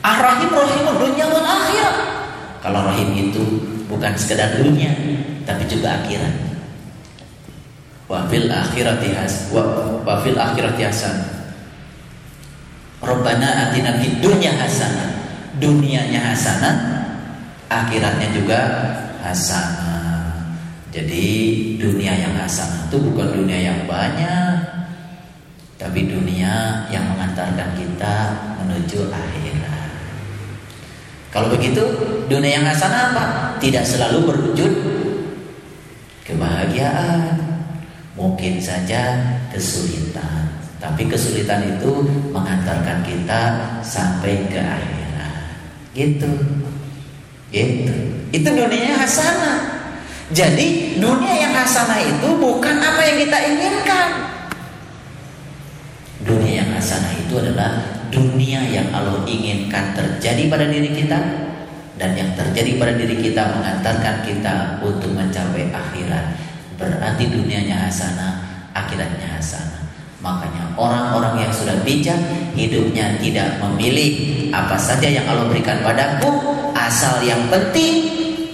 A: Ar-Rahim Rahim dunia wal akhirah. Kalau Rahim itu bukan sekedar dunia tapi juga akhirat. Wa fil akhirati has wa, fil akhirati hasan. Rabbana atina fid dunya hasanah dunianya hasanah akhiratnya juga hasanah. Jadi dunia yang hasanah itu bukan dunia yang banyak tapi dunia yang mengantarkan kita menuju akhirat kalau begitu, dunia yang hasanah apa? Tidak selalu berwujud kebahagiaan. Mungkin saja kesulitan. Tapi kesulitan itu mengantarkan kita sampai ke akhirat. Gitu. Gitu. Itu dunia hasanah. Jadi dunia yang hasanah itu bukan apa yang kita inginkan. Dunia yang hasanah itu adalah dunia yang Allah inginkan terjadi pada diri kita dan yang terjadi pada diri kita mengantarkan kita untuk mencapai akhirat. Berarti dunianya hasanah, akhiratnya hasanah. Makanya orang-orang yang sudah bijak hidupnya tidak memilih apa saja yang Allah berikan padaku asal yang penting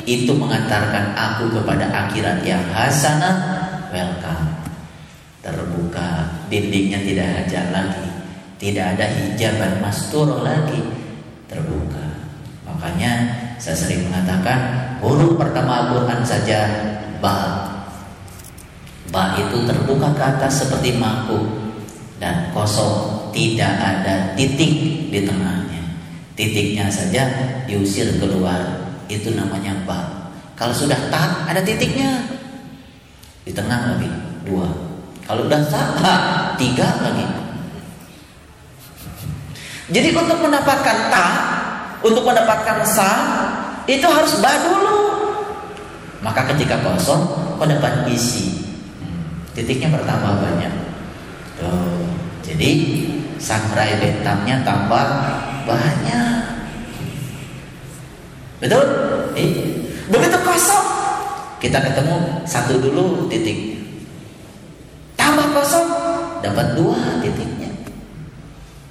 A: itu mengantarkan aku kepada akhirat yang hasanah. Welcome. Terbuka dindingnya tidak hajar lagi tidak ada hijaban mastur lagi terbuka. Makanya saya sering mengatakan huruf pertama Al-Quran saja ba. Ba itu terbuka ke atas seperti mangkuk dan kosong, tidak ada titik di tengahnya. Titiknya saja diusir keluar. Itu namanya ba. Kalau sudah tak ada titiknya di tengah lagi dua. Kalau sudah tak tiga lagi jadi untuk mendapatkan ta, untuk mendapatkan sa, itu harus ba dulu. Maka ketika kosong, kau dapat isi. Titiknya pertama banyak. Tuh. Jadi samurai bentamnya tambah banyak. Betul? Eh, begitu kosong, kita ketemu satu dulu titik. Tambah kosong, dapat dua titik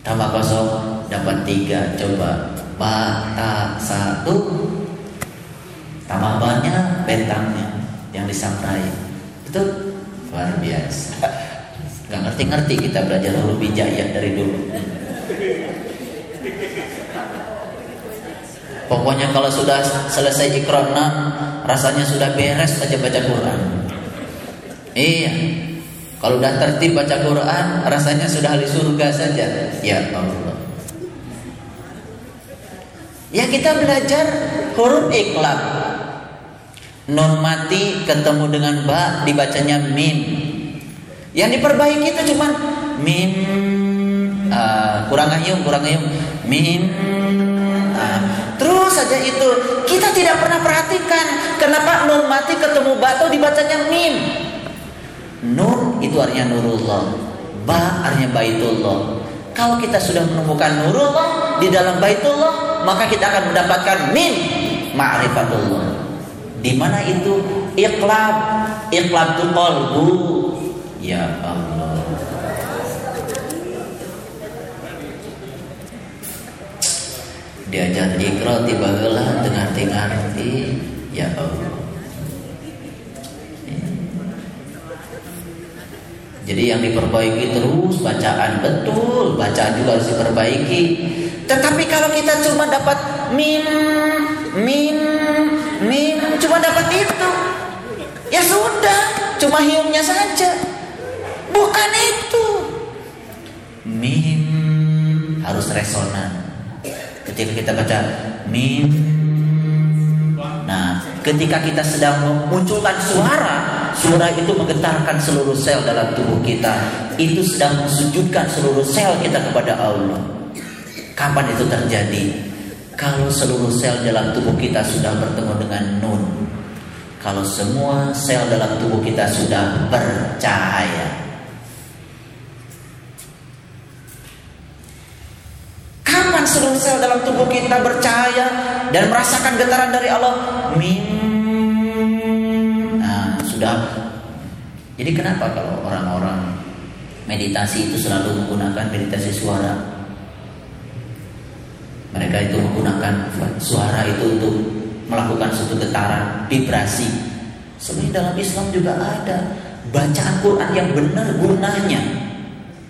A: tambah kosong dapat tiga coba. Bata satu. Tambah banyak bentangnya yang disangrai itu luar biasa. Nggak ngerti-ngerti kita belajar huruf hijaiyah dari dulu. Pokoknya kalau sudah selesai ikrar rasanya sudah beres aja baca Quran. Iya kalau udah tertib baca Quran rasanya sudah di surga saja. Ya Allah. Ya kita belajar huruf ikhlas. Nun mati ketemu dengan ba dibacanya mim. Yang diperbaiki itu cuma mim uh, kurang ayum kurang ayum mim uh, terus saja itu. Kita tidak pernah perhatikan kenapa nun mati ketemu ba atau dibacanya mim. Nur itu artinya nurullah, ba artinya baitullah. Kalau kita sudah menemukan nurullah di dalam baitullah, maka kita akan mendapatkan mim ma'rifatullah. Di mana itu ikhlas, ikhlas itu qalbu. Ya Allah. Diajar ikra tiba heula dengan ngarti ya Allah. Jadi yang diperbaiki terus bacaan betul, bacaan juga harus diperbaiki. Tetapi kalau kita cuma dapat min min min cuma dapat itu, ya sudah, cuma hiungnya saja. Bukan itu. Mim harus resonan. Ketika kita baca mim Nah, ketika kita sedang memunculkan suara, suara itu menggetarkan seluruh sel dalam tubuh kita. Itu sedang mensujudkan seluruh sel kita kepada Allah. Kapan itu terjadi? Kalau seluruh sel dalam tubuh kita sudah bertemu dengan nun. Kalau semua sel dalam tubuh kita sudah percaya. Kapan seluruh sel dalam tubuh kita percaya dan merasakan getaran dari Allah? Min. Nah, sudah. Jadi kenapa kalau orang-orang meditasi itu selalu menggunakan meditasi suara? Mereka itu menggunakan suara itu untuk melakukan suatu getaran, vibrasi. Sebenarnya dalam Islam juga ada bacaan Quran yang benar gunanya.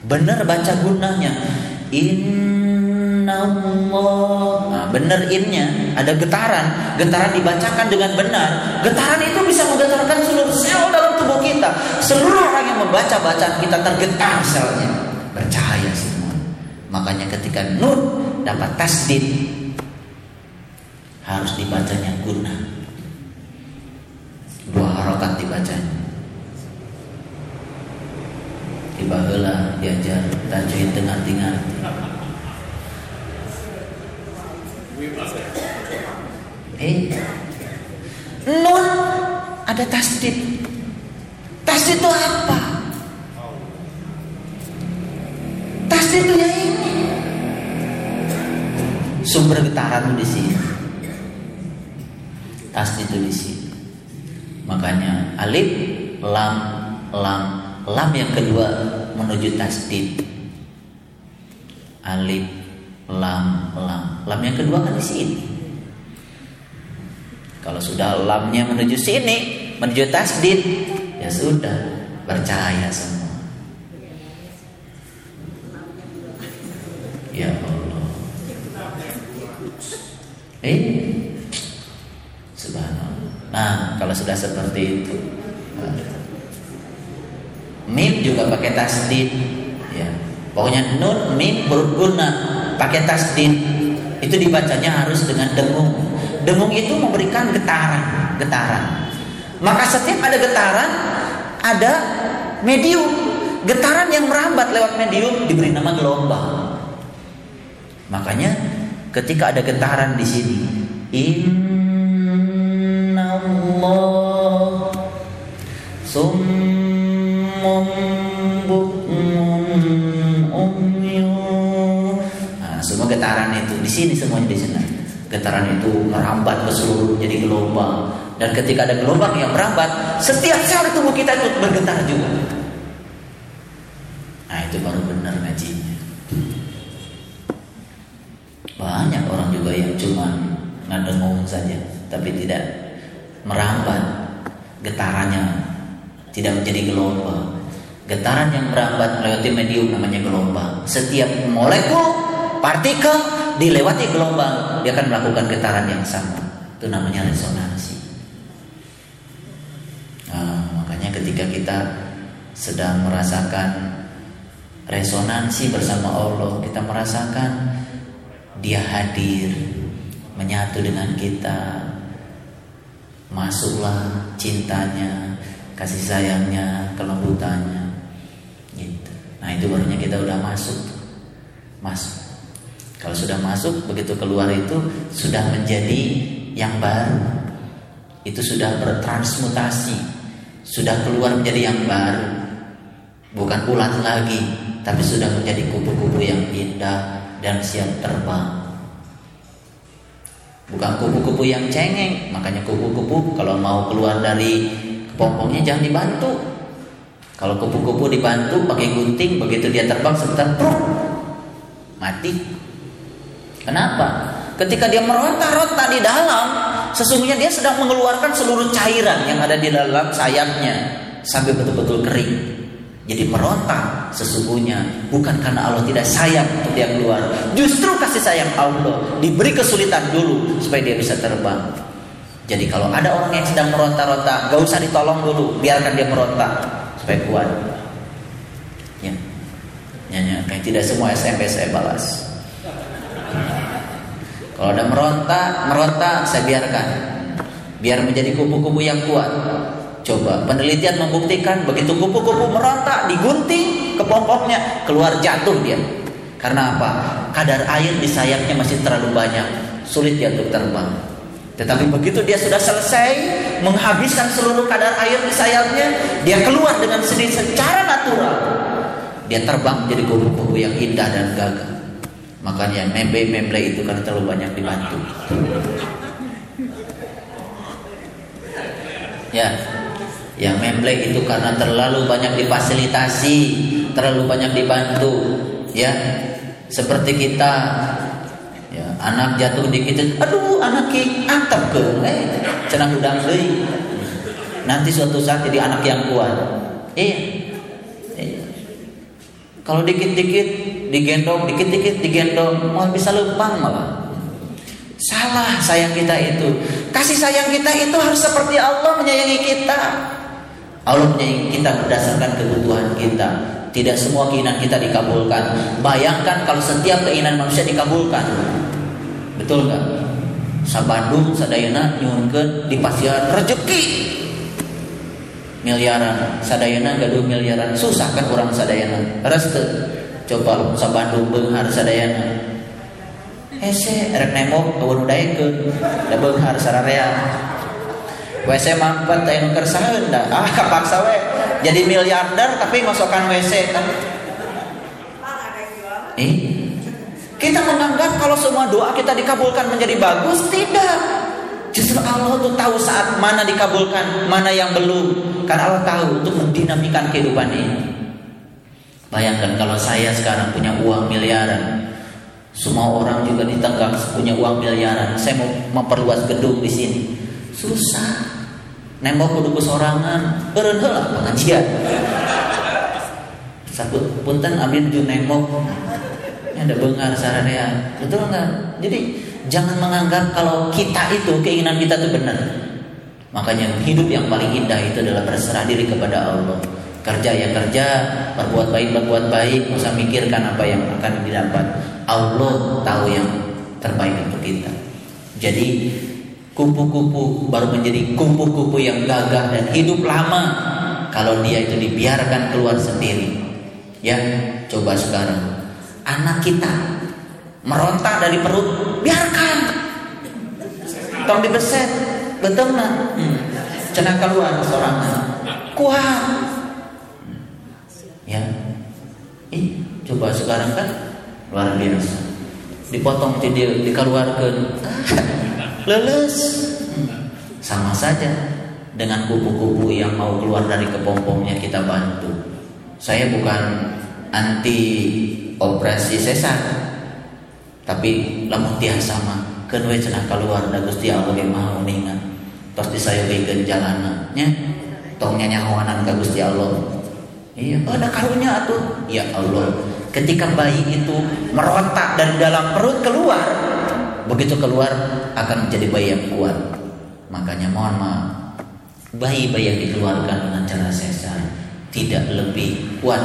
A: Benar baca gunanya. In Nah, benar innya ada getaran, getaran dibacakan dengan benar. Getaran itu bisa menggetarkan seluruh sel dalam tubuh kita. Seluruh orang yang membaca bacaan kita tergetar selnya. Percaya semua. Makanya ketika nun dapat tasdid harus dibacanya guna. Dua harokat dibacanya. Tiba diajar tajwid dengar-dengar. Eh, nun ada tasdid. Tasdid itu apa? Tasdid itu ini. Sumber getaran di sini. Tasdid itu di sini. Makanya alif, lam, lam, lam yang kedua menuju tasdid. Alif, lam, lam. Lam yang kedua kan di sini. Kalau sudah lamnya menuju sini, menuju tasdid, ya sudah, percaya semua. Ya Allah. Eh, subhanallah. Nah, kalau sudah seperti itu, mim juga pakai tasdid, ya. Pokoknya nun mim berguna pakai tasdid. Itu dibacanya harus dengan dengung Dengung itu memberikan getaran, getaran. Maka setiap ada getaran, ada medium. Getaran yang merambat lewat medium diberi nama gelombang. Makanya ketika ada getaran di sini, Inna Allah summum di sini semuanya di sini. Getaran itu merambat ke seluruh jadi gelombang. Dan ketika ada gelombang yang merambat, setiap sel tubuh kita itu bergetar juga. Nah itu baru benar ngajinya. Banyak orang juga yang cuma ngadengung saja, tapi tidak merambat getarannya, tidak menjadi gelombang. Getaran yang merambat melewati medium namanya gelombang. Setiap molekul, partikel dilewati gelombang, dia akan melakukan getaran yang sama. Itu namanya resonansi. Nah, makanya ketika kita sedang merasakan resonansi bersama Allah, kita merasakan Dia hadir, menyatu dengan kita. Masuklah cintanya, kasih sayangnya, kelembutannya. Gitu. Nah, itu barunya kita udah masuk. Masuk. Kalau sudah masuk, begitu keluar itu sudah menjadi yang baru. Itu sudah bertransmutasi, sudah keluar menjadi yang baru. Bukan ulat lagi, tapi sudah menjadi kupu-kupu yang indah dan siap terbang. Bukan kupu-kupu yang cengeng, makanya kupu-kupu kalau mau keluar dari kepompongnya jangan dibantu. Kalau kupu-kupu dibantu pakai gunting, begitu dia terbang sebentar, mati. Kenapa? Ketika dia meronta-ronta di dalam, sesungguhnya dia sedang mengeluarkan seluruh cairan yang ada di dalam sayapnya sampai betul-betul kering. Jadi meronta sesungguhnya bukan karena Allah tidak sayang untuk dia keluar. Justru kasih sayang Allah diberi kesulitan dulu supaya dia bisa terbang. Jadi kalau ada orang yang sedang meronta-ronta, gak usah ditolong dulu, biarkan dia meronta supaya kuat. Ya, nyanyi kayak tidak semua SMS saya balas. Kalau ada meronta, meronta saya biarkan, biar menjadi kupu-kupu yang kuat. Coba penelitian membuktikan begitu kupu-kupu meronta digunting kepompongnya keluar jatuh dia. Karena apa? Kadar air di sayapnya masih terlalu banyak, sulit dia untuk terbang. Tetapi begitu dia sudah selesai menghabiskan seluruh kadar air di sayapnya, dia keluar dengan sendiri secara natural. Dia terbang menjadi kupu-kupu yang indah dan gagah. Makanya memble-memble itu karena terlalu banyak dibantu. Ya, yang memble itu karena terlalu banyak difasilitasi, terlalu banyak dibantu, ya. Seperti kita ya, anak jatuh dikit, aduh anak ki antep ke, eh, cenah udang deui. Nanti suatu saat jadi anak yang kuat. Iya. iya. Kalau dikit-dikit digendong, dikit-dikit digendong, mau bisa lempang malah. Salah sayang kita itu. Kasih sayang kita itu harus seperti Allah menyayangi kita. Allah menyayangi kita berdasarkan kebutuhan kita. Tidak semua keinginan kita dikabulkan. Bayangkan kalau setiap keinginan manusia dikabulkan. Betul nggak? Sabandung sadayana nyunkeun di pasian rezeki miliaran sadayana gaduh miliaran susah kan orang sadayana restu coba sabandung beunghar sadayana hese rek nemok eueun daekeun da beunghar sararea WC mampet teh nu kersaheun dah. Ah kapaksa we. Jadi miliarder tapi masukkan WC kan. Eh? Kita menganggap kalau semua doa kita dikabulkan menjadi bagus, tidak. Justru Allah tuh tahu saat mana dikabulkan, mana yang belum. Karena Allah tahu untuk mendinamikan kehidupan ini. Bayangkan kalau saya sekarang punya uang miliaran, semua orang juga di Tenggang punya uang miliaran. Saya mau memperluas gedung di sini. Susah. Nembok kudu sorangan, beureun heula pengajian. Sabut punten abdi nuju nembok. Ada bengar sararea. Betul enggak? Jadi jangan menganggap kalau kita itu keinginan kita itu benar. Makanya hidup yang paling indah itu adalah berserah diri kepada Allah. Kerja ya kerja, berbuat baik berbuat baik, usah mikirkan apa yang akan didapat. Allah tahu yang terbaik untuk kita. Jadi kupu-kupu baru menjadi kupu-kupu yang gagah dan hidup lama kalau dia itu dibiarkan keluar sendiri. Ya, coba sekarang anak kita meronta dari perut, biarkan. Tong dibeset, betul nggak? Hmm. Cenah keluar seorang kuat. Ya, ih, coba sekarang kan luar biasa. Dipotong jadi dikeluarkan. Leles. Sama saja dengan kupu-kupu yang mau keluar dari kepompongnya kita bantu. Saya bukan anti operasi sesar tapi lamun tiasa mah keun we cenah keluar da Gusti Allah ge maha uningan tos disayogekeun jalanna nya tong nyanyahoanan ka Gusti Allah iya ada karunya atuh ya Allah ketika bayi itu merontak dari dalam perut keluar begitu keluar akan menjadi bayi yang kuat makanya mohon maaf bayi-bayi yang dikeluarkan dengan cara sesar tidak lebih kuat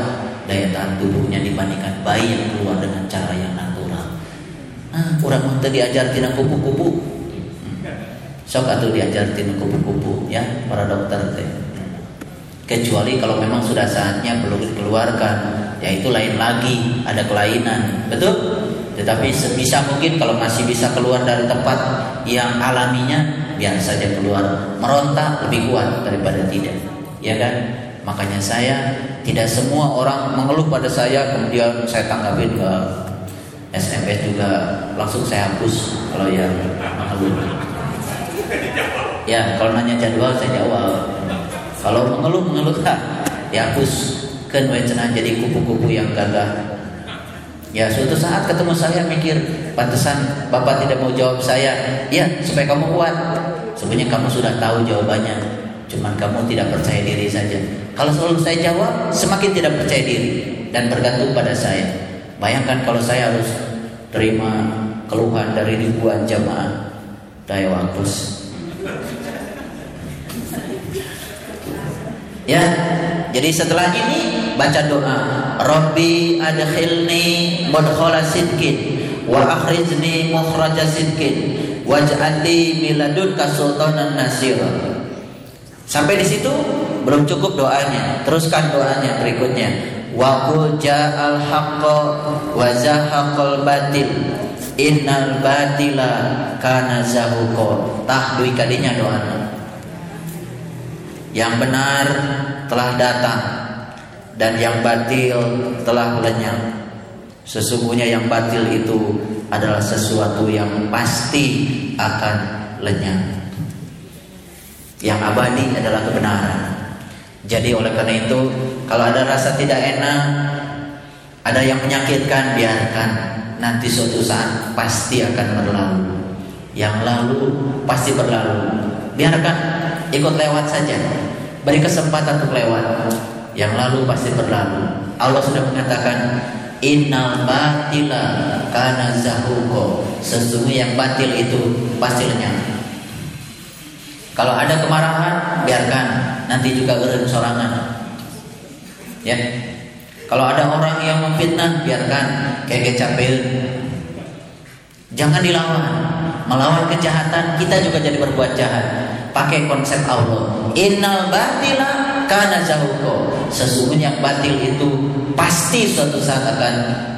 A: daya tahan tubuhnya dibandingkan bayi yang keluar dengan cara yang natural. Nah, kurang tadi diajar tina kupu-kupu. Sok atau diajar tina kupu-kupu ya para dokter teh. Kecuali kalau memang sudah saatnya perlu dikeluarkan, ya itu lain lagi, ada kelainan, betul? Tetapi sebisa mungkin kalau masih bisa keluar dari tempat yang alaminya, biar saja keluar merontak lebih kuat daripada tidak, ya kan? Makanya saya tidak semua orang mengeluh pada saya kemudian saya tanggapin ke SMS juga langsung saya hapus kalau yang mengeluh. Ya kalau nanya jadwal saya jawab. Kalau mengeluh mengeluh tak kan cenah jadi kupu-kupu yang gagah. Ya suatu saat ketemu saya mikir pantesan bapak tidak mau jawab saya. Ya supaya kamu kuat. Sebenarnya kamu sudah tahu jawabannya. Cuman kamu tidak percaya diri saja. Kalau selalu saya jawab, semakin tidak percaya diri dan bergantung pada saya. Bayangkan kalau saya harus terima keluhan dari ribuan jamaah daya wampus. Ya, jadi setelah ini baca doa, Rabbi adkhilni mudkhala sidqin wa akhrizni mukhraja sidqin waj'al li miladunka sultanan. Sampai di situ belum cukup doanya. Teruskan doanya berikutnya. Wa qul ja'al haqqo wa zahaqal batil. Innal batila kana zahuqa. Tahdui kadinya doanya. Yang benar telah datang dan yang batil telah lenyap. Sesungguhnya yang batil itu adalah sesuatu yang pasti akan lenyap. Yang abadi adalah kebenaran. Jadi oleh karena itu, kalau ada rasa tidak enak, ada yang menyakitkan, biarkan. Nanti suatu saat pasti akan berlalu. Yang lalu pasti berlalu. Biarkan ikut lewat saja. Beri kesempatan untuk lewat. Yang lalu pasti berlalu. Allah sudah mengatakan Innal batila kana zahuko Sesungguhnya yang batil itu pasti lenyap kalau ada kemarahan, biarkan. Nanti juga geren sorangan. Ya. Kalau ada orang yang memfitnah, biarkan. Kayak capek. Jangan dilawan. Melawan kejahatan, kita juga jadi berbuat jahat. Pakai konsep Allah. Innal batila kana zahuko. Sesungguhnya batil itu pasti suatu saat akan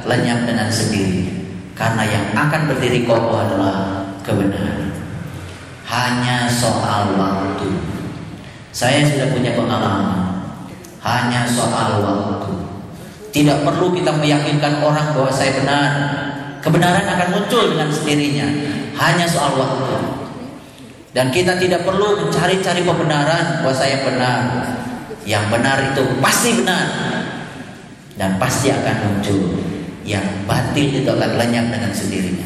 A: lenyap dengan sendiri. Karena yang akan berdiri kokoh adalah kebenaran hanya soal waktu. Saya sudah punya pengalaman. Hanya soal waktu. Tidak perlu kita meyakinkan orang bahwa saya benar. Kebenaran akan muncul dengan sendirinya. Hanya soal waktu. Dan kita tidak perlu mencari-cari pembenaran bahwa saya benar. Yang benar itu pasti benar. Dan pasti akan muncul. Yang batil itu akan lenyap dengan sendirinya.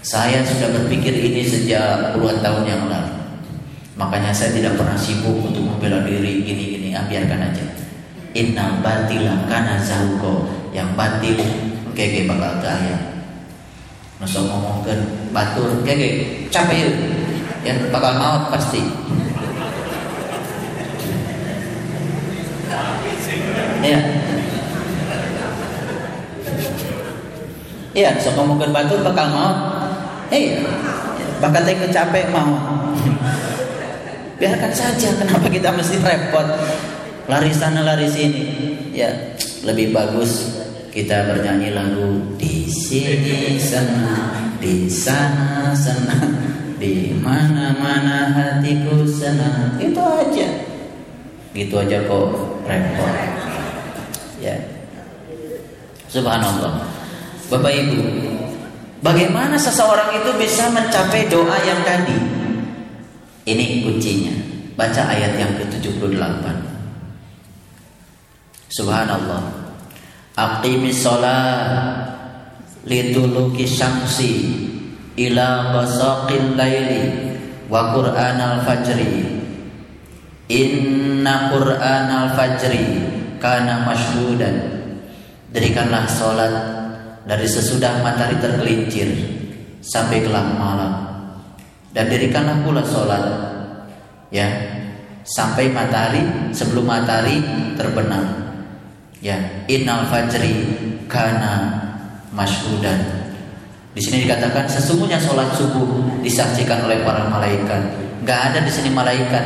A: Saya sudah berpikir ini sejak puluhan tahun yang lalu. Makanya saya tidak pernah sibuk untuk membela diri gini-gini. Ah, biarkan aja. Inna batila kana zahuko. Yang batil keke bakal kaya. Masa ngomongkan batur keke capek ya bakal maut pasti. Ya. Iya, so ngomongkan batur bakal maut Iya. Bahkan saya kecapek mau. Biarkan saja. Kenapa kita mesti repot? Lari sana lari sini. Ya lebih bagus kita bernyanyi lagu di sini senang, di sana senang, di mana-mana hatiku senang. Itu aja. Gitu aja kok repot. Ya. Subhanallah. Bapak Ibu, Bagaimana seseorang itu bisa mencapai doa yang tadi? Ini kuncinya. Baca ayat yang ke-78. Subhanallah. Aqimis sholat lituluki syamsi ila basaqil laili wa qur'an al-fajri inna qur'an al-fajri kana mashhudan Dirikanlah sholat dari sesudah matahari tergelincir sampai gelap malam. Dan dirikanlah pula sholat ya sampai matahari sebelum matahari terbenam. Ya innal fajri kana masyhudan di sini dikatakan sesungguhnya sholat subuh disaksikan oleh para malaikat nggak ada di sini malaikat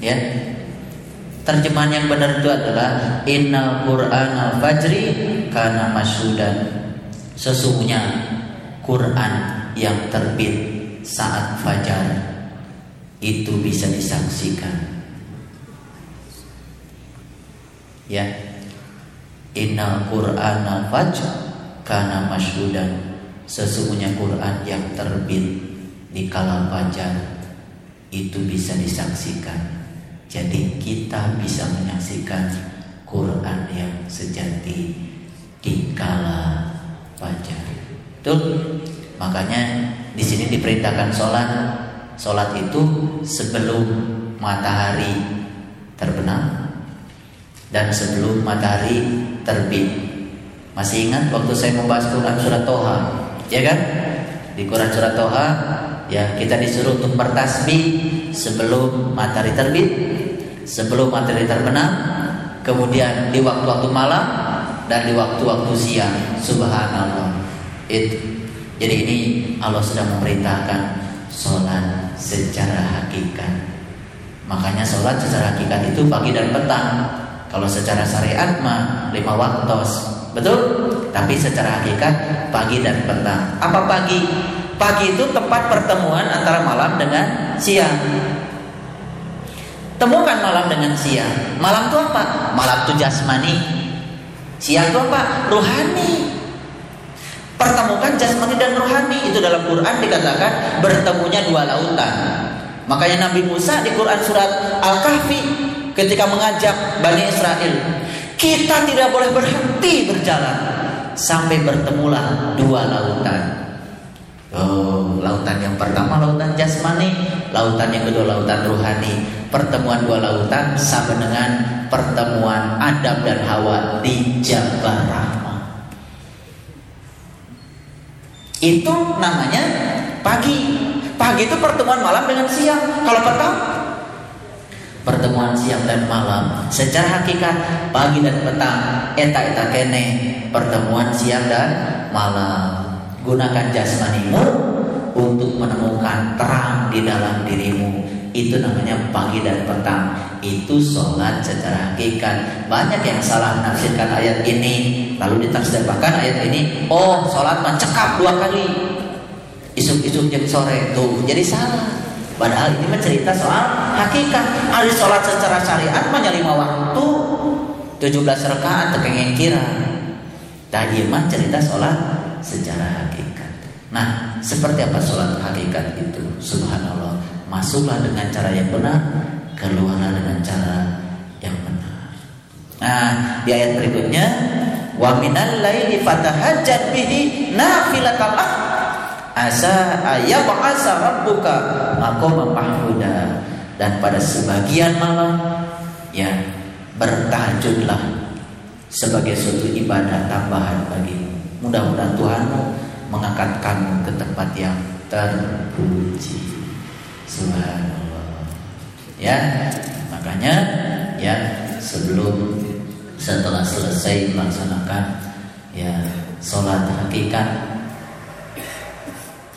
A: ya terjemahan yang benar itu adalah innal quran al fajri kana masyhudan sesungguhnya Quran yang terbit saat fajar itu bisa disaksikan. Ya. Innal Qur'an al-fajr kana masyhudan. Sesungguhnya Quran yang terbit di kala fajar itu bisa disaksikan. Jadi kita bisa menyaksikan Quran yang sejati di kala fajar. Tuh Makanya di sini diperintahkan sholat. Sholat itu sebelum matahari terbenam dan sebelum matahari terbit. Masih ingat waktu saya membahas Quran surat Toha, ya kan? Di Quran surat Toha, ya kita disuruh untuk bertasbih sebelum matahari terbit, sebelum matahari terbenam, kemudian di waktu-waktu malam dan di waktu-waktu siang. Subhanallah. Itu jadi ini Allah sedang memerintahkan sholat secara hakikat. Makanya sholat secara hakikat itu pagi dan petang. Kalau secara syariat mah lima waktu, betul? Tapi secara hakikat pagi dan petang. Apa pagi? Pagi itu tempat pertemuan antara malam dengan siang. Temukan malam dengan siang. Malam itu apa? Malam itu jasmani. Siang itu apa? Ruhani. Pertemukan jasmani dan rohani itu dalam Quran dikatakan bertemunya dua lautan. Makanya Nabi Musa di Quran surat Al-Kahfi ketika mengajak Bani Israel, kita tidak boleh berhenti berjalan sampai bertemulah dua lautan. Oh, lautan yang pertama lautan jasmani, lautan yang kedua lautan rohani. Pertemuan dua lautan sama dengan pertemuan Adam dan Hawa di Jabal Itu namanya pagi. Pagi itu pertemuan malam dengan siang. Kalau petang pertemuan siang dan malam. Secara hakikat pagi dan petang eta eta kene pertemuan siang dan malam. Gunakan jasmanimu untuk menemukan terang di dalam dirimu. Itu namanya pagi dan petang. Itu sholat secara hakikat. Banyak yang salah menafsirkan ayat ini. Lalu ditafsirkan ayat ini oh sholat mencekap dua kali. Isuk-isuk jam sore. Tuh jadi salah padahal ini mencerita soal hakikat. Hari sholat secara syariat hanya lima waktu 17 rakaat tekengeng kira tadi mah cerita sholat secara hakikat. Nah seperti apa sholat hakikat itu? Subhanallah. Masuklah dengan cara yang benar keluarlah dengan cara yang benar. Nah di ayat berikutnya wa minal laili fatahajjat bihi nafilatan lak asa rabbuka maqama mahmuda dan pada sebagian malam ya bertahajudlah sebagai suatu ibadah tambahan bagi mudah-mudahan Tuhanmu mengangkat kamu ke tempat yang terpuji. Subhanallah. Ya makanya ya sebelum setelah selesai melaksanakan ya sholat hakikat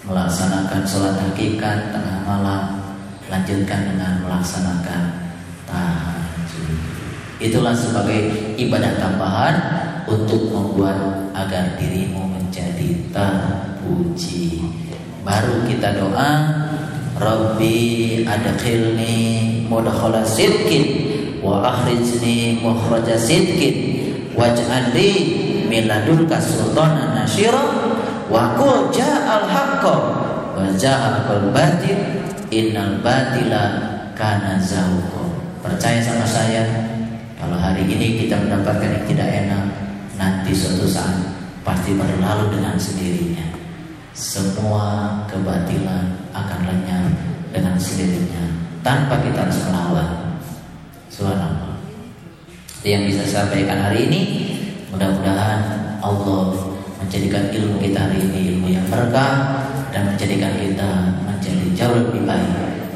A: melaksanakan sholat hakikat tengah malam lanjutkan dengan melaksanakan tahajud. Itulah sebagai ibadah tambahan untuk membuat agar dirimu menjadi terpuji. Baru kita doa Rabbi adkhilni mudkhala sidqin wa akhrijni mukhraja sidqin waj'al li min ladunka sultanan nasyira wa qul ja'al haqqo wa ja'al batil innal batila kana zauqa percaya sama saya kalau hari ini kita mendapatkan yang tidak enak nanti suatu saat pasti berlalu dengan sendirinya. Semua kebatilan akan lenyap dengan sendirinya tanpa kita harus melawan. Itu yang bisa saya sampaikan hari ini. Mudah-mudahan Allah menjadikan ilmu kita hari ini ilmu yang berkah dan menjadikan kita menjadi jauh lebih baik.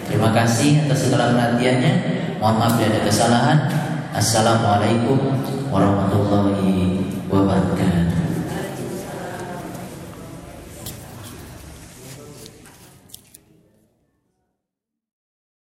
A: Terima kasih atas segala perhatiannya. Mohon maaf bila ada kesalahan. Assalamualaikum warahmatullahi wabarakatuh.